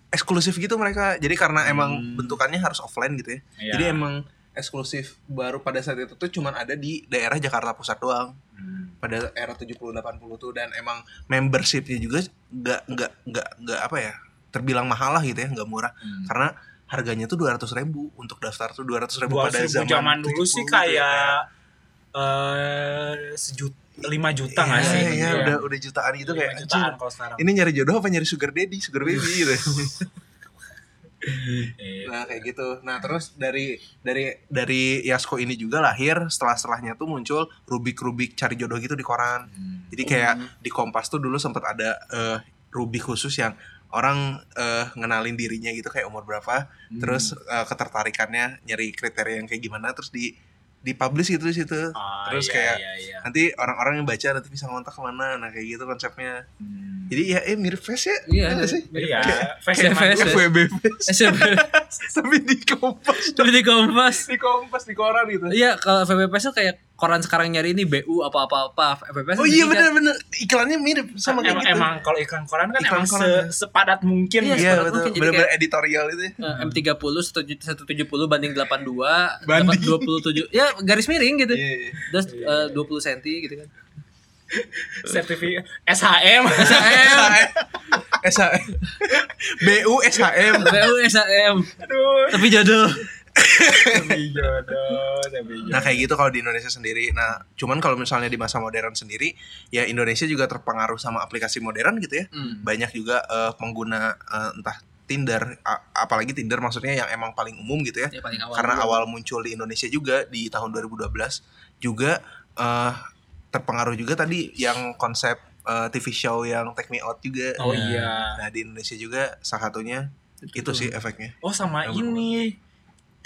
eksklusif gitu mereka jadi karena emang Hmm. bentukannya harus offline gitu ya Iya. jadi emang eksklusif baru pada saat itu tuh cuman ada di daerah Jakarta Pusat doang Hmm. pada era 70 80 tuh dan emang membershipnya juga nggak nggak nggak nggak apa ya terbilang mahal lah gitu ya nggak murah Hmm. karena harganya tuh 200 ribu untuk daftar tuh 200 ribu pada 200.000 zaman, zaman dulu 70 sih gitu kayak ya. eh sejuta lima juta nggak Iya, sih? iya, Iya. udah udah jutaan gitu kayak jutaan anjir kalau sekarang. ini nyari jodoh apa nyari sugar daddy sugar baby gitu Iya. nah kayak gitu nah terus dari dari dari Yasko ini juga lahir setelah setelahnya tuh muncul rubik rubik cari jodoh gitu di koran Hmm. jadi kayak di Kompas tuh dulu sempat ada eh, rubik khusus yang orang eh, ngenalin dirinya gitu kayak umur berapa Hmm. terus eh, ketertarikannya nyari kriteria yang kayak gimana terus di dipublish gitu di situ. Ah, terus iya, kayak iya, iya. nanti orang-orang yang baca nanti bisa ngontak ke mana. Nah kayak gitu konsepnya. Hmm. jadi ya eh mirip face ya? Iya, nggak sih? Iya, face zaman face. FWB face tapi di kompas. Tapi di Kompas. Di kompas di koran gitu. Iya, kalau VPPS tuh kayak koran sekarang nyari ini BU apa-apa apa. VPPS oh iya benar-benar iklannya mirip sama kayak emang, gitu. emang kalau iklan koran kan Iklan emang koran, se- sepadat mungkin. Iya, gitu. iya sepadat betul. mungkin, jadi benar-benar editorial itu Eh, M30 170 banding 82 Banding. dapat 27 ya garis miring gitu. Iya, iya. terus eh, 20 cm gitu kan. Sertifikat SHM. SHM SHM BU SHM BU SHM Aduh. tapi jodoh jodoh. Nah kayak gitu kalau di Indonesia sendiri. Nah cuman kalau misalnya di masa modern sendiri, ya Indonesia juga terpengaruh sama aplikasi modern gitu ya. Hmm. Banyak juga eh, pengguna eh, entah Tinder, apalagi Tinder maksudnya yang emang paling umum gitu ya. ya paling awal Karena dulu. awal muncul di Indonesia juga di tahun 2012 juga eh, terpengaruh juga tadi yang konsep eh, TV show yang Take Me Out juga. Oh iya. Nah di Indonesia juga salah satunya itu sih efeknya. Oh sama Yang ini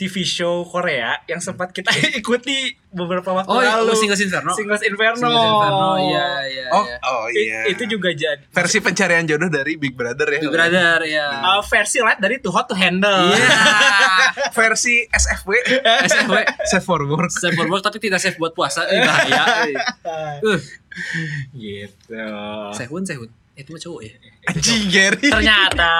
TV show Korea yang sempat kita ikuti beberapa waktu oh iya lalu. Singles Inferno Singles Inferno. Singles Inferno iya iya Oh, iya. oh I- iya. Itu juga jadi versi pencarian jodoh dari Big Brother ya. Big Brother ya uh, versi light dari Too Hot to Handle. iya versi SFW SFW Safe for Work. safe for work tapi tidak safe buat puasa eh, bahaya uh, gitu. sehun sehun itu mah cowok ya Anjing Gary. Ternyata,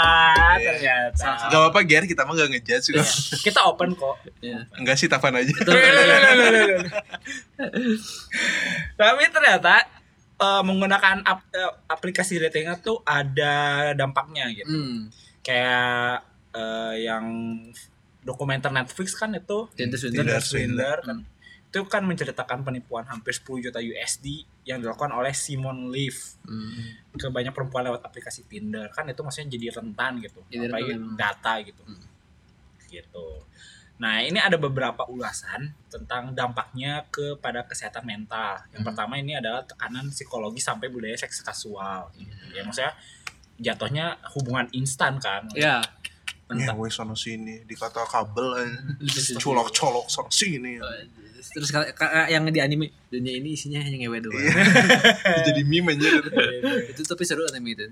Iya. ternyata. Gak apa-apa Gary, kita mah gak ngejudge juga. Kita open kok. Iya. Enggak sih Tapan aja. Tapi ternyata eh, menggunakan ap- eh, aplikasi dating app tuh ada dampaknya gitu. hmm. Kayak eh, yang dokumenter Netflix kan itu Tinder Swindler. Tinder. Swindler kan itu kan menceritakan penipuan hampir 10 juta USD yang dilakukan oleh Simon Leaf. Hmm. ke banyak perempuan lewat aplikasi Tinder. Kan itu maksudnya jadi rentan gitu. Jadi apalagi rentan data gitu. Hmm. gitu. Nah ini ada beberapa ulasan tentang dampaknya kepada kesehatan mental. Yang Hmm. pertama ini adalah tekanan psikologi sampai budaya seks kasual. Gitu. ya maksudnya jatuhnya hubungan instan kan. Ya. Entah. Ngewe sono sini, dikata kabel aja. Colok-colok sono sini. Terus yang di anime dunia ini isinya hanya ngewe doang. Iya. Jadi meme aja. itu tapi seru anime itu.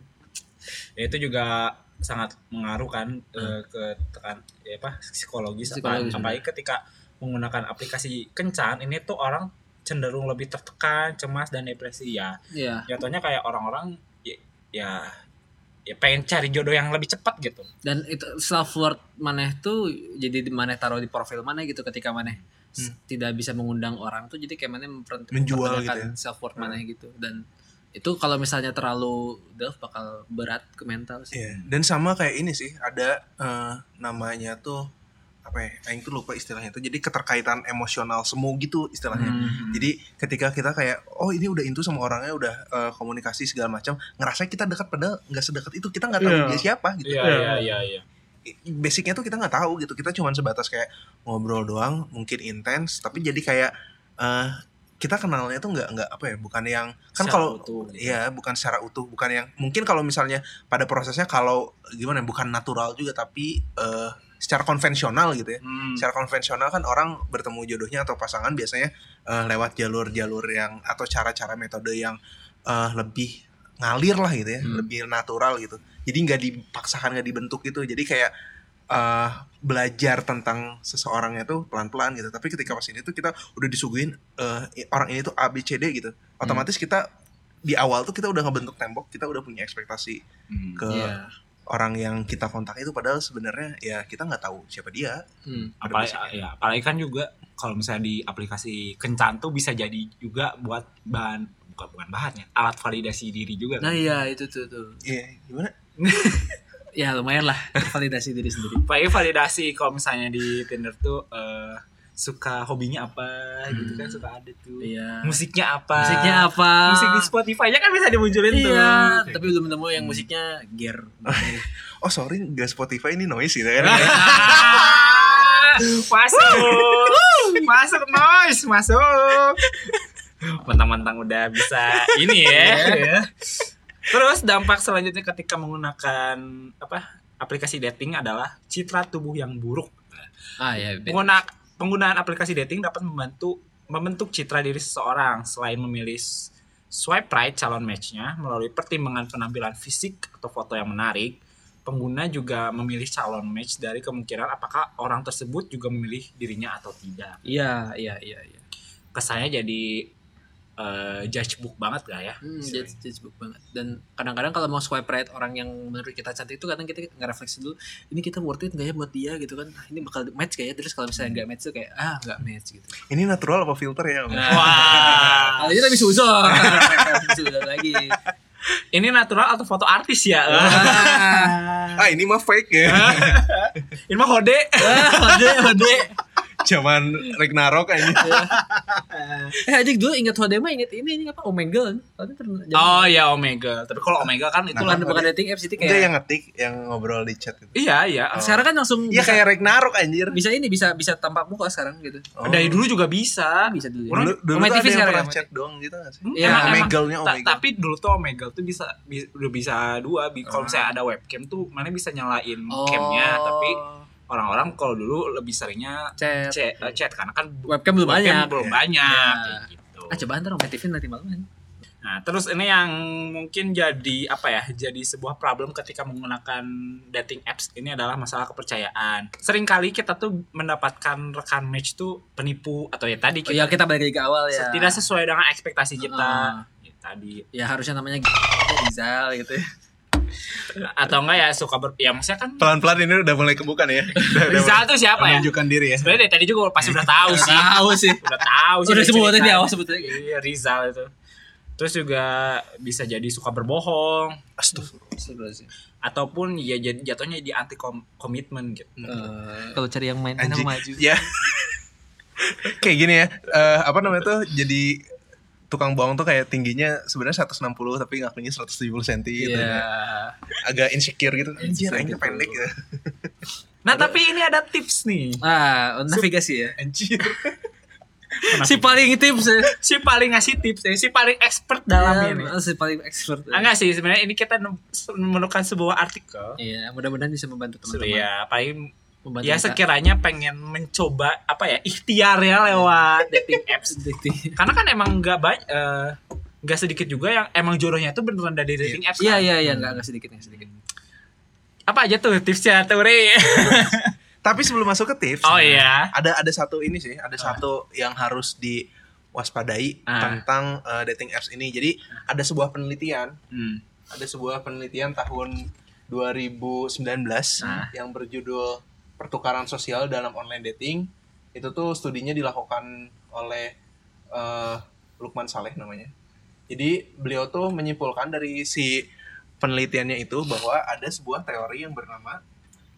Ya itu juga sangat mengaruh kan eh, ke tekan ya apa psikologis, Psikologis, apa- apalagi ketika menggunakan aplikasi kencan ini tuh orang cenderung lebih tertekan cemas dan depresi. Ya Iya. jatuhnya kayak orang-orang ya, ya ya pengen cari jodoh yang lebih cepat gitu. Dan itu self worth maneh tuh jadi di maneh taruh di profil maneh gitu ketika maneh s- tidak bisa mengundang orang tuh jadi kayak memper- Menjual gitu self worth maneh gitu dan itu kalau misalnya terlalu delf bakal berat ke mental sih Iya. Dan sama kayak ini sih, ada eh, namanya tuh apa ya? Aing tuh lupa istilahnya tuh. Jadi keterkaitan emosional semu gitu istilahnya. Hmm. Jadi ketika kita kayak oh ini udah intu sama orangnya udah eh, komunikasi segala macam, ngerasa kita dekat padahal nggak sedekat itu. Kita nggak tahu Iya. dia siapa gitu. iya iya iya iya Basicnya tuh kita nggak tahu gitu. Kita cuman sebatas kayak ngobrol doang, mungkin intens, tapi jadi kayak eh, kita kenalnya tuh nggak nggak apa ya? Bukan yang kan kalau. Iya, bukan secara utuh, bukan yang mungkin kalau misalnya pada prosesnya kalau gimana ya, bukan natural juga tapi eh, secara konvensional gitu ya. Hmm. Secara konvensional kan orang bertemu jodohnya atau pasangan biasanya eh, lewat jalur-jalur yang atau cara-cara metode yang eh, lebih ngalir lah gitu ya, Hmm. lebih natural gitu. Jadi nggak dipaksakan, nggak dibentuk gitu. Jadi kayak eh, belajar tentang seseorangnya tuh pelan-pelan gitu. Tapi ketika pas ini tuh kita udah disuguhin eh, orang ini tuh A B C D gitu. Otomatis kita di awal tuh kita udah ngebentuk tembok, kita udah punya ekspektasi Hmm. ke Iya. orang yang kita kontak itu padahal sebenarnya ya kita nggak tahu siapa dia Hmm. Ada apalagi ya apalagi kan juga kalau misalnya di aplikasi kencan tuh bisa jadi juga buat bahan bukan bukan bahannya alat validasi diri juga Nah kan. iya itu tuh tuh. Iya gimana Ya lumayan lah validasi diri sendiri. apalagi validasi kalau misalnya di Tinder tuh eh, suka hobinya apa gitu kan suka ada tuh. Iya. musiknya apa? Musiknya apa? musik di Spotify nya kan bisa dimunculin tuh. Iya, tapi belum nemu yang musiknya gear. oh sorry nggak Spotify ini noise gitu kan? Masuk. Masuk noise masuk. Mentang-mentang udah bisa ini ya terus dampak selanjutnya ketika menggunakan apa aplikasi dating adalah citra tubuh yang buruk Ah ya. pengguna penggunaan aplikasi dating dapat membantu membentuk citra diri seseorang selain memilih swipe right calon matchnya melalui pertimbangan penampilan fisik atau foto yang menarik pengguna juga memilih calon match dari kemungkinan apakah orang tersebut juga memilih dirinya atau tidak Iya, iya, iya, iya. kesannya jadi eh, judge book banget gak ya Hmm, judge, judge book banget. Dan kadang-kadang kalau mau swipe right orang yang menurut kita cantik itu kadang kita ngerefleksi dulu, ini kita worth it nggak ya buat dia gitu kan? Ah, ini bakal match kayak Terus kalau misalnya nggak match tuh kayak ah nggak match gitu. ini natural apa filter ya Om? wah Kalau itu lebih susah. Sudah lagi. ini natural atau foto artis ya ah ini mah fake ya ini mah hode Hode, hode. Zaman Ragnarok ini Eh adik dulu ingat hode mah ingat ini ini apa Omegle kan? Pernah oh ya Omega tapi kalau Omega kan itu bukan lah bukan dating apps itu Enggak kayak yang ngetik yang ngobrol di chat itu iya iya sekarang kan langsung Iya kayak Ragnarok anjir bisa ini bisa bisa tampak muka sekarang gitu. Oh. dari dulu juga bisa Bisa dulu. Ya. Dulu dulu TV sekarang pernah chat doang gitu nggak sih Iya, Omegle-nya Omegle. tapi dulu tuh Omegle tuh bisa bi- udah bisa dua kalau misalnya ada webcam tuh mana bisa nyalain Oh. camnya tapi orang-orang kalau dulu lebih seringnya chat. chat, eh, chat karena kan Webcam belum banyak. belum Ya. banyak Ya. kayak gitu. Ah coba ntar nanti malam. Nah, terus ini yang mungkin jadi apa ya? Jadi sebuah problem ketika menggunakan dating apps ini adalah masalah kepercayaan. Seringkali kita tuh mendapatkan rekan match tuh penipu atau ya tadi Oh, ya kita kita balik lagi ke awal ya. tidak sesuai dengan ekspektasi kita. Ah. Ya, tadi ya harusnya namanya Rizal gitu ya. Atau enggak ya suka ber ya maksudnya kan pelan-pelan ini udah mulai kebuka nih ya Udah- Rizal tuh siapa ya? menunjukkan diri ya Sebenarnya dari tadi juga pasti udah tahu sih. Tahu sih. Udah tahu sih. Udah sebutin di awal sebetulnya. Iya, Rizal itu. Terus juga bisa jadi suka berbohong Astagfirullah. ataupun ya jadi jatuhnya di anti kom- komitmen gitu. Kalau cari yang main maju. ya kayak gini ya eh, apa namanya tuh jadi tukang bohong tuh kayak tingginya sebenarnya 160 tapi ngakunya 170 cm gitu Iya. ya. agak insecure gitu anjir Insecure aingnya gitu. pendek gitu Nah, tapi ini ada tips nih. Ah, navigasi ya. Anjir. Si paling tips ya. si paling ngasih tips ya, si paling expert dalam Ya, ini. Si paling expert. Ah, enggak sih, sebenarnya ini kita nem- menemukan sebuah artikel. Iya, mudah-mudahan bisa membantu teman-teman. Ya, paling Ya kita. sekiranya pengen mencoba apa ya ikhtiar ya lewat dating apps. Karena kan emang nggak banyak nggak sedikit juga yang emang jodohnya tuh beneran dari dating apps. Iya, kan? iya, iya, enggak enggak sedikit, enggak sedikit. Apa aja tuh tipsnya tuh, Ri? tapi sebelum masuk ke tips Oh iya. ada ada satu ini sih ada satu yang harus diwaspadai Ah. tentang eh, dating apps ini jadi ada sebuah penelitian Hmm. ada sebuah penelitian tahun 2019 Ah. yang berjudul pertukaran sosial dalam online dating itu tuh studinya dilakukan oleh eh, Lukman Saleh namanya jadi beliau tuh menyimpulkan dari si penelitiannya itu bahwa ada sebuah teori yang bernama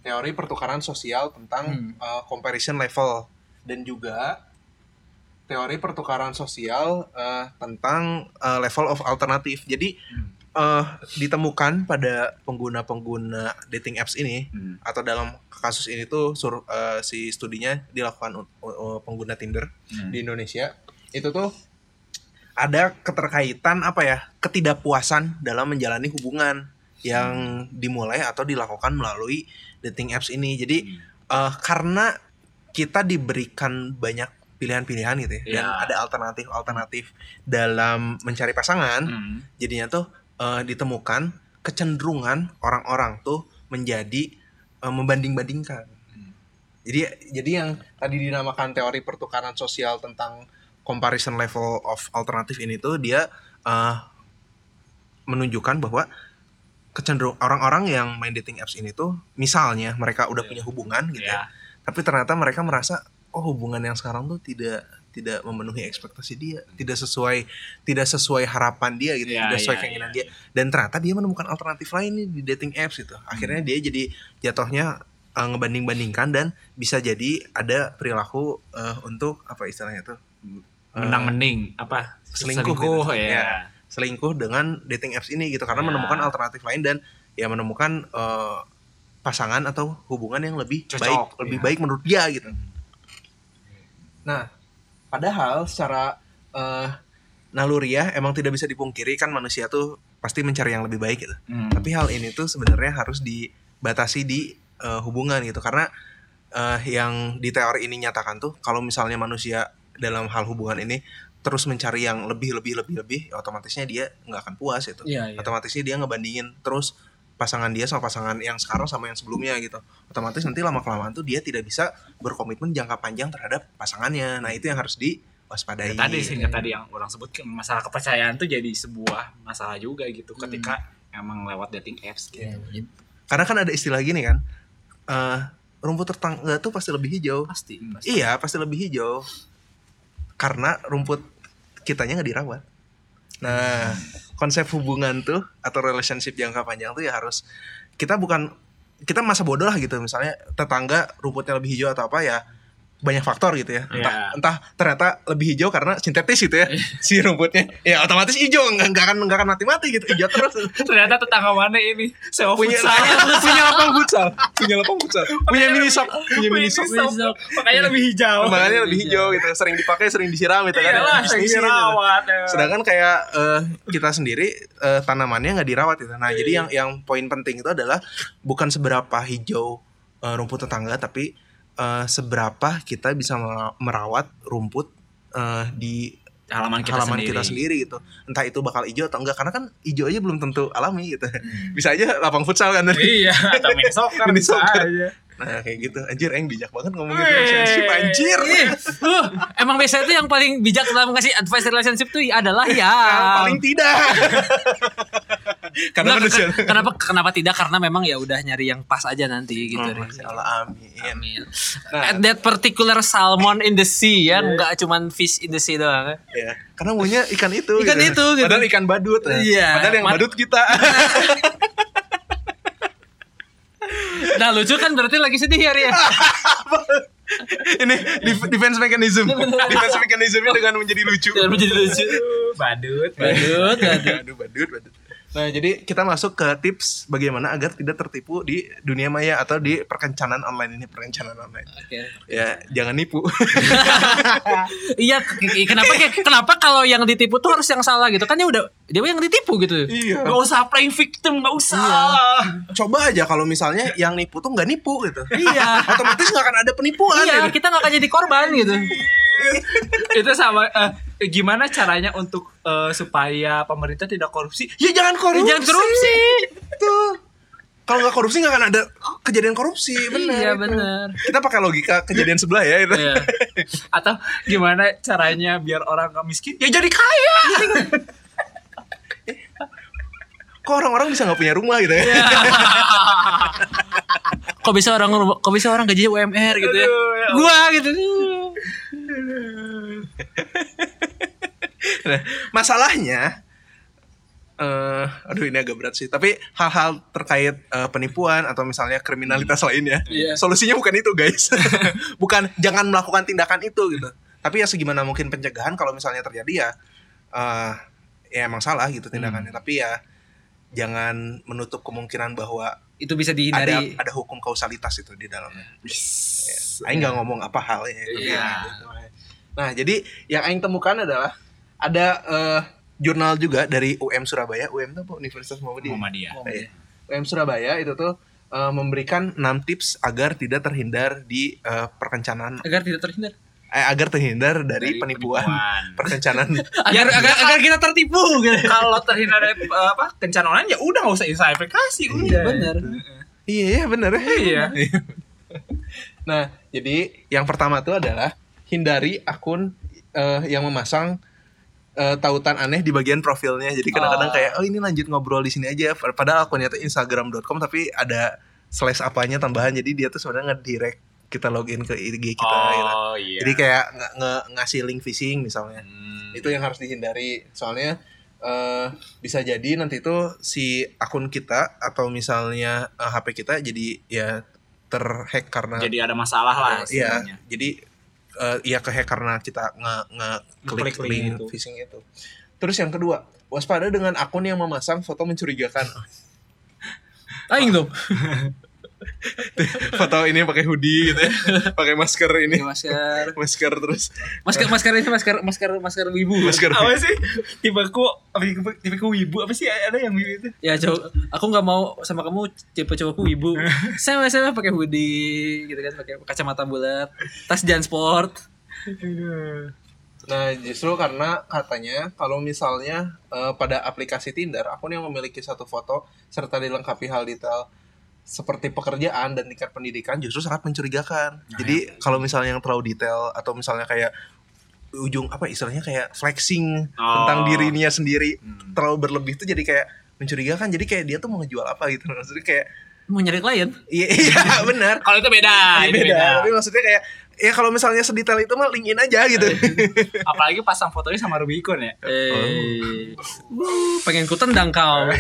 teori pertukaran sosial tentang Hmm. eh, comparison level dan juga teori pertukaran sosial eh, tentang eh, level of alternatif. Jadi Hmm. Eh, ditemukan pada pengguna-pengguna dating apps ini Hmm. atau dalam kasus ini tuh sur, eh, si studinya dilakukan u- u- pengguna Tinder Hmm. di Indonesia itu tuh ada keterkaitan apa ya ketidakpuasan dalam menjalani hubungan yang dimulai atau dilakukan melalui dating apps ini jadi eh, karena kita diberikan banyak pilihan-pilihan gitu ya dan Iya. ada alternatif-alternatif dalam mencari pasangan Hmm. jadinya tuh eh, ditemukan kecenderungan orang-orang tuh menjadi eh, membanding-bandingkan. Jadi jadi yang tadi dinamakan teori pertukaran sosial tentang comparison level of alternatif ini tuh dia eh, menunjukkan bahwa kecenderung orang-orang yang main dating apps ini tuh misalnya mereka udah punya hubungan gitu ya. ya Tapi ternyata mereka merasa oh hubungan yang sekarang tuh tidak tidak memenuhi ekspektasi dia, tidak sesuai tidak sesuai harapan dia gitu, Ya, tidak sesuai ya, keinginan ya. dia. Dan ternyata dia menemukan alternatif lain nih di dating apps itu. Akhirnya dia jadi jatuhnya eh, ngebanding-bandingkan dan bisa jadi ada perilaku eh, untuk apa istilahnya tuh Eh, menang mending apa selingkuh gitu. ya Ya. selingkuh dengan dating apps ini gitu karena Ya. menemukan alternatif lain dan ya menemukan eh, pasangan atau hubungan yang lebih Cocok, baik lebih ya. baik menurut dia gitu. Nah, padahal secara eh, naluriah emang tidak bisa dipungkiri kan manusia tuh pasti mencari yang lebih baik gitu. Hmm. Tapi hal ini tuh sebenarnya harus dibatasi di eh, hubungan gitu karena eh, yang di teori ini nyatakan tuh kalau misalnya manusia dalam hal hubungan ini terus mencari yang lebih lebih lebih lebih ya otomatisnya dia nggak akan puas itu. Iya, iya. Otomatisnya dia ngebandingin terus pasangan dia sama pasangan yang sekarang sama yang sebelumnya gitu. Otomatis nanti lama kelamaan tuh dia tidak bisa berkomitmen jangka panjang terhadap pasangannya. Nah, itu yang harus diwaspadai. Ya, tadi sih tadi yang orang sebut masalah kepercayaan tuh jadi sebuah masalah juga gitu ketika emang lewat dating apps gitu. Iya, Karena kan ada istilah gini kan. eh rumput tetangga tuh pasti lebih hijau. pasti. Iya, pasti lebih hijau. Karena rumput kitanya nggak dirawat. Nah, konsep hubungan tuh atau relationship jangka panjang tuh ya harus kita bukan kita masa bodoh lah gitu. Misalnya tetangga rumputnya lebih hijau atau apa ya banyak faktor gitu ya. Entah Iya. entah ternyata lebih hijau karena sintetis gitu ya si rumputnya. Ya otomatis hijau nggak nggak akan nggak akan mati-mati gitu. Hijau terus. Ternyata tetangga mana ini sewa punya futsal. punya lapang futsal, punya lapang futsal, punya mini shop, punya mini shop. Makanya lebih hijau. Makanya lebih hijau gitu, sering dipakai, sering disiram gitu kan. Iyalah, sering gitu. ya. Sedangkan kayak eh, kita sendiri eh, tanamannya nggak dirawat gitu. Nah, jadi yang yang poin penting itu adalah bukan seberapa hijau eh, rumput tetangga, tapi eh, seberapa kita bisa mer- merawat rumput eh, di halaman kita halaman sendiri. kita sendiri gitu. Entah itu bakal hijau atau enggak, karena kan hijau aja belum tentu alami gitu. Bisa aja lapang futsal kan. Iya, atau mini soccer Mini bisa soccer. aja. Nah, kayak gitu. Anjir, Eng bijak banget ngomongin Wih. relationship anjir. Uh, emang biasanya tuh yang paling bijak dalam ngasih advice relationship tuh adalah ya. Yang paling tidak. Karena Nggak, manusia. ke- kenapa kenapa tidak karena memang ya udah nyari yang pas aja nanti gitu. Oh, Riz. Masya Allah, amin. Amin. Nah. At that particular salmon in the sea ya, nggak cuman fish in the sea doang. ya. Ya, karena maunya ikan itu. Ikan itu, gitu. Padahal ikan badut. ya. Iya. Padahal yang Mat- badut kita. Nah lucu kan berarti lagi sedih ya Ria. Ini def- defense mechanism. defense mechanismnya dengan menjadi lucu. Jangan menjadi lucu. Badut. Badut, badut. Badut, badut. Nah, jadi kita masuk ke tips bagaimana agar tidak tertipu di dunia maya atau di perkencanan online ini, perkencanan online. Oke. Ya, jangan nipu. Iya, kenapa kayak- kenapa kalau yang ditipu tuh harus yang salah gitu? Kan dia udah dia yang ditipu gitu. iya. Gak usah playing victim, gak usah. Coba aja kalau misalnya yang nipu tuh nggak nipu gitu. Iya. Otomatis nggak akan ada penipuan. Iya, gitu. kita nggak akan jadi korban gitu. Itu sama eh, gimana caranya untuk eh, supaya pemerintah tidak korupsi? Ya jangan korupsi. Jangan korupsi. Tuh. Kalau nggak korupsi nggak akan ada kejadian korupsi, benar. Iya benar. Kita pakai logika kejadian sebelah ya itu. Iya. Atau gimana caranya biar orang gak miskin? Ya jadi kaya. Kok orang-orang bisa nggak punya rumah gitu ya? Kok bisa orang kok bisa orang gajinya UMR gitu ya? Aduh, ya Gua gitu. Nah, masalahnya eh aduh ini agak berat sih tapi hal-hal terkait eh, penipuan atau misalnya kriminalitas lainnya Iya. solusinya bukan itu guys bukan jangan melakukan tindakan itu gitu tapi ya segimana mungkin pencegahan kalau misalnya terjadi ya eh ya emang salah gitu tindakannya tapi ya jangan menutup kemungkinan bahwa Itu bisa ada dihindari. ada hukum kausalitas itu di dalamnya Aing nggak ngomong apa halnya. tapi Iya. ya gitu. Nah jadi yang Aing temukan adalah ada eh, jurnal juga dari UM Surabaya. UM itu apa? Universitas Muhammadiyah. Muhammadiyah. Iya. UM Surabaya itu tuh eh, memberikan 6 tips agar tidak terhindar di eh, perkencanan Agar tidak terhindar. Eh, agar terhindar dari, Dari penipuan, penipuan. perkencanan. Agar agar, agar kita tertipu gitu. Kalau terhindar dari eh, apa kencan online ya udah gak usah install aplikasi udah. Bener. iya, iya bener. Iya. Nah, jadi yang pertama tuh adalah hindari akun eh, yang memasang eh, tautan aneh di bagian profilnya. Jadi kadang-kadang Oh. kayak oh ini lanjut ngobrol di sini aja. Padahal akunnya tuh instagram.com tapi ada slash apanya tambahan. Jadi dia tuh sebenarnya nge-direct kita login ke IG kita gitu. oh iya Jadi kayak nge- nge- ngasih link phishing misalnya. Hmm. Itu yang harus dihindari. Soalnya eh, bisa jadi nanti itu si akun kita atau misalnya eh, HP kita jadi ya terhack karena jadi ada masalah lah Iya, istilahnya. jadi eh iya kehack karena kita nge nge klik link link itu. phishing itu. Terus yang kedua, waspada dengan akun yang memasang foto mencurigakan. Aing dong. foto ini pakai hoodie gitu ya, pakai masker ini, masker. masker terus Masker masker ini masker masker masker wibu. masker. apa sih tipe ku tipe ku ibu apa sih ada yang wibu itu Ya cowok, aku nggak mau sama kamu tipe cowokku ibu. saya saya pakai hoodie gitu kan, pakai kacamata bulat, tas jan sport. Nah, justru karena katanya kalau misalnya eh, pada aplikasi Tinder, akun yang memiliki satu foto serta dilengkapi hal detail seperti pekerjaan dan tingkat pendidikan justru sangat mencurigakan. Jadi kalau misalnya yang terlalu detail atau misalnya kayak ujung apa istilahnya kayak flexing tentang Oh. dirinya sendiri Hmm. terlalu berlebih itu jadi kayak mencurigakan. Jadi kayak dia tuh mau ngejual apa gitu. Maksudnya kayak Mau nyari klien? iya iya benar. kalau itu beda Iya, itu beda. beda Tapi maksudnya kayak ya kalau misalnya sedetail itu mah linkin aja gitu. apalagi pasang fotonya sama Rubicon ya Eh, wuh, pengen ku tendang kau.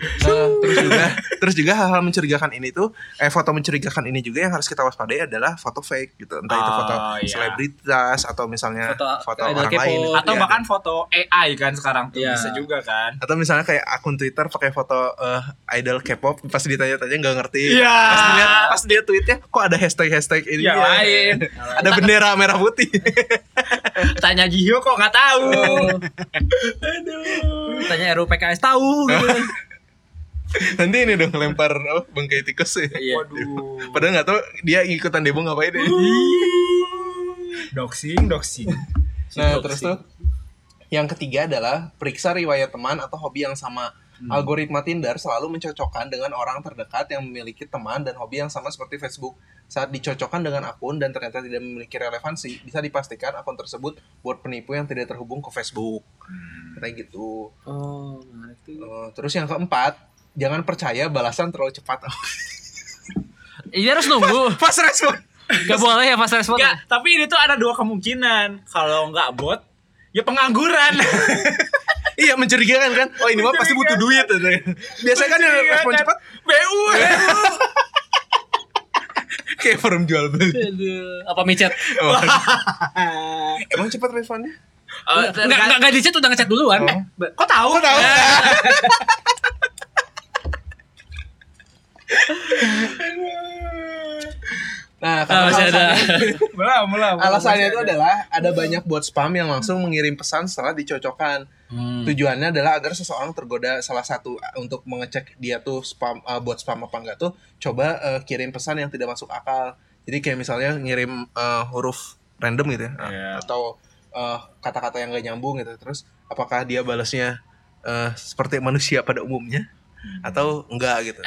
Nah, terus juga terus juga hal-hal mencurigakan ini tuh eh foto mencurigakan ini juga yang harus kita waspadai adalah foto fake gitu. Entah itu Oh, foto iya. selebritas atau misalnya Foto foto, orang lain atau Iya. bahkan foto AI kan sekarang tuh Iya. bisa juga kan atau misalnya kayak akun Twitter pakai foto eh, idol K-pop pas ditanya-tanya nggak ngerti. Iya. Pas dilihat pas dia tweetnya kok ada hashtag-hashtag ini Yang ya? lain. ada bendera merah putih. tanya Gio kok nggak tahu Tanya RUPKS tahu gitu. Nanti ini dong lempar apa bangkai tikus ya. Iya. waduh Padahal nggak tahu dia ikutan demo ngapain deh. doxing doxing Nah, terus tuh yang ketiga adalah periksa riwayat teman atau hobi yang sama. Algoritma Tinder selalu mencocokkan dengan orang terdekat yang memiliki teman dan hobi yang sama seperti Facebook. Saat dicocokkan dengan akun dan ternyata tidak memiliki relevansi, bisa dipastikan akun tersebut buat penipu yang tidak terhubung ke Facebook. Kayak gitu. Oh, menarik tuh. Eh, terus yang keempat, jangan percaya balasan terlalu cepat. Ini harus nunggu. Pas respon. Gak boleh ya pas respon. Enggak, tapi ini tuh ada dua kemungkinan kalau nggak bot ya pengangguran iya, mencurigakan kan? Oh, ini mah pasti butuh duit. Biasanya kan yang respon cepat BU kayak forum jual beli. Aduh, Apa micet? Emang cepat responnya? Eh, Enggak enggak enggak di chat udah ngechat duluan. Oh. kok tahu Kok tahu? Nah, Ah, karena masih ada. belum belum alasannya itu adalah ada banyak bot spam yang langsung mengirim pesan setelah dicocokkan. Hmm. Tujuannya adalah agar seseorang tergoda salah satu uh, untuk mengecek dia tuh spam uh, bot spam apa enggak tuh coba uh, kirim pesan yang tidak masuk akal. Jadi kayak misalnya ngirim uh, huruf random gitu ya Iya. atau uh, kata-kata yang gak nyambung gitu. Terus apakah dia balasnya uh, seperti manusia pada umumnya atau enggak gitu.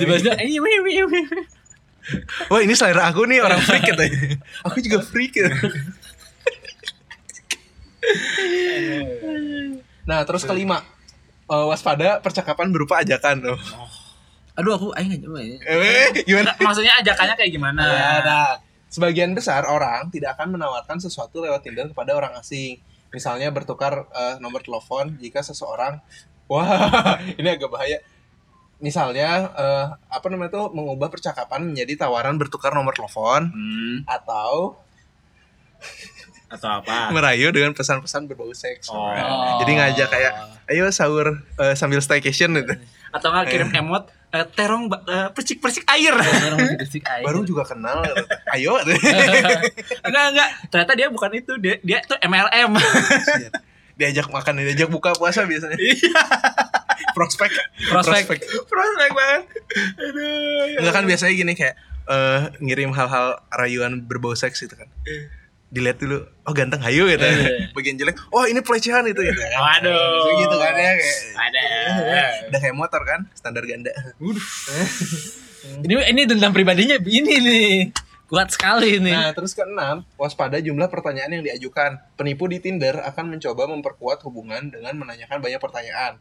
Dibahasnya. Wah ini selera aku nih orang freak gitu. aku juga freak gitu. nah terus kelima eh, waspada percakapan berupa ajakan tuh. Aduh aku aing aja. Eh, gimana? maksudnya ajakannya kayak gimana Ya, nah, sebagian besar orang tidak akan menawarkan sesuatu lewat Tinder kepada orang asing. Misalnya bertukar eh, nomor telepon jika seseorang, wah ini agak bahaya. Misalnya eh, apa namanya tuh mengubah percakapan menjadi tawaran bertukar nomor telepon Hmm, atau atau apa merayu dengan pesan-pesan berbau seks. Oh. Jadi ngajak kayak ayo sahur eh, sambil staycation gitu. atau nggak kirim emot eh, terong eh, percik-percik air Baru juga kenal. ayo. enggak enggak ternyata dia bukan itu dia dia tuh MLM diajak makan, diajak buka puasa biasanya. iya Prospek. Prospek. prospek banget aduh Enggak kan biasanya gini kayak eh, ngirim hal-hal rayuan berbau seks itu kan. Dilihat dulu, oh ganteng hayu gitu. Bagian jelek, oh ini pelecehan itu gitu. kan. Waduh. Gitu kan ya kayak ada udah kayak motor kan, standar ganda. Ini ini dendam pribadinya ini nih. Kuat sekali ini. Nah, terus keenam, waspada jumlah pertanyaan yang diajukan. Penipu di Tinder akan mencoba memperkuat hubungan dengan menanyakan banyak pertanyaan,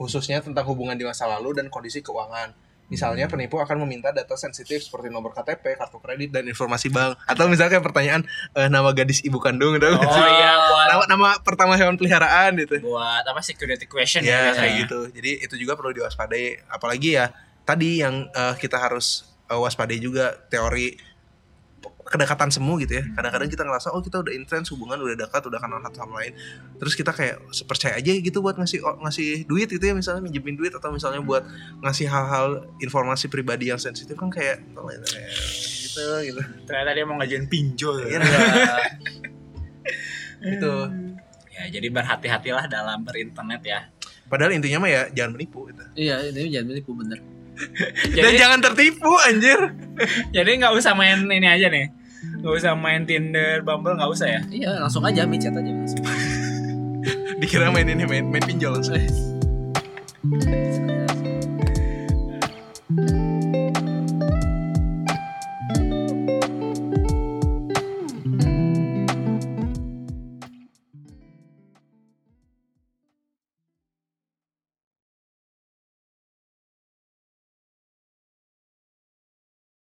khususnya tentang hubungan di masa lalu dan kondisi keuangan. Misalnya penipu akan meminta data sensitif seperti nomor KTP, kartu kredit, dan informasi bank. Atau misalnya pertanyaan eh, nama gadis ibu kandung, gitu. Oh iya buat nama nama pertama hewan peliharaan gitu. buat apa security question Ya biasanya. kayak gitu. Jadi itu juga perlu diwaspadai. Apalagi ya tadi yang eh, kita harus eh, waspadai juga teori kedekatan semu gitu ya. Kadang-kadang kita ngerasa oh kita udah intens hubungan udah dekat udah kenal satu sama lain. Terus kita kayak percaya aja gitu buat ngasih oh, ngasih duit gitu ya misalnya minjemin duit atau misalnya buat ngasih hal-hal informasi pribadi yang sensitif kan kayak gitu gitu. Ternyata dia mau ngajuin pinjol. Iya. Gitu. Ya jadi berhati-hatilah dalam berinternet ya. Padahal intinya mah ya jangan menipu gitu. Iya, ini jangan menipu bener. Dan Jadi jangan tertipu anjir. jadi nggak usah main ini aja nih. Nggak usah main Tinder, Bumble nggak usah ya. Iya, langsung aja micet aja langsung. Dikira main ini main main pinjol langsung. Eh.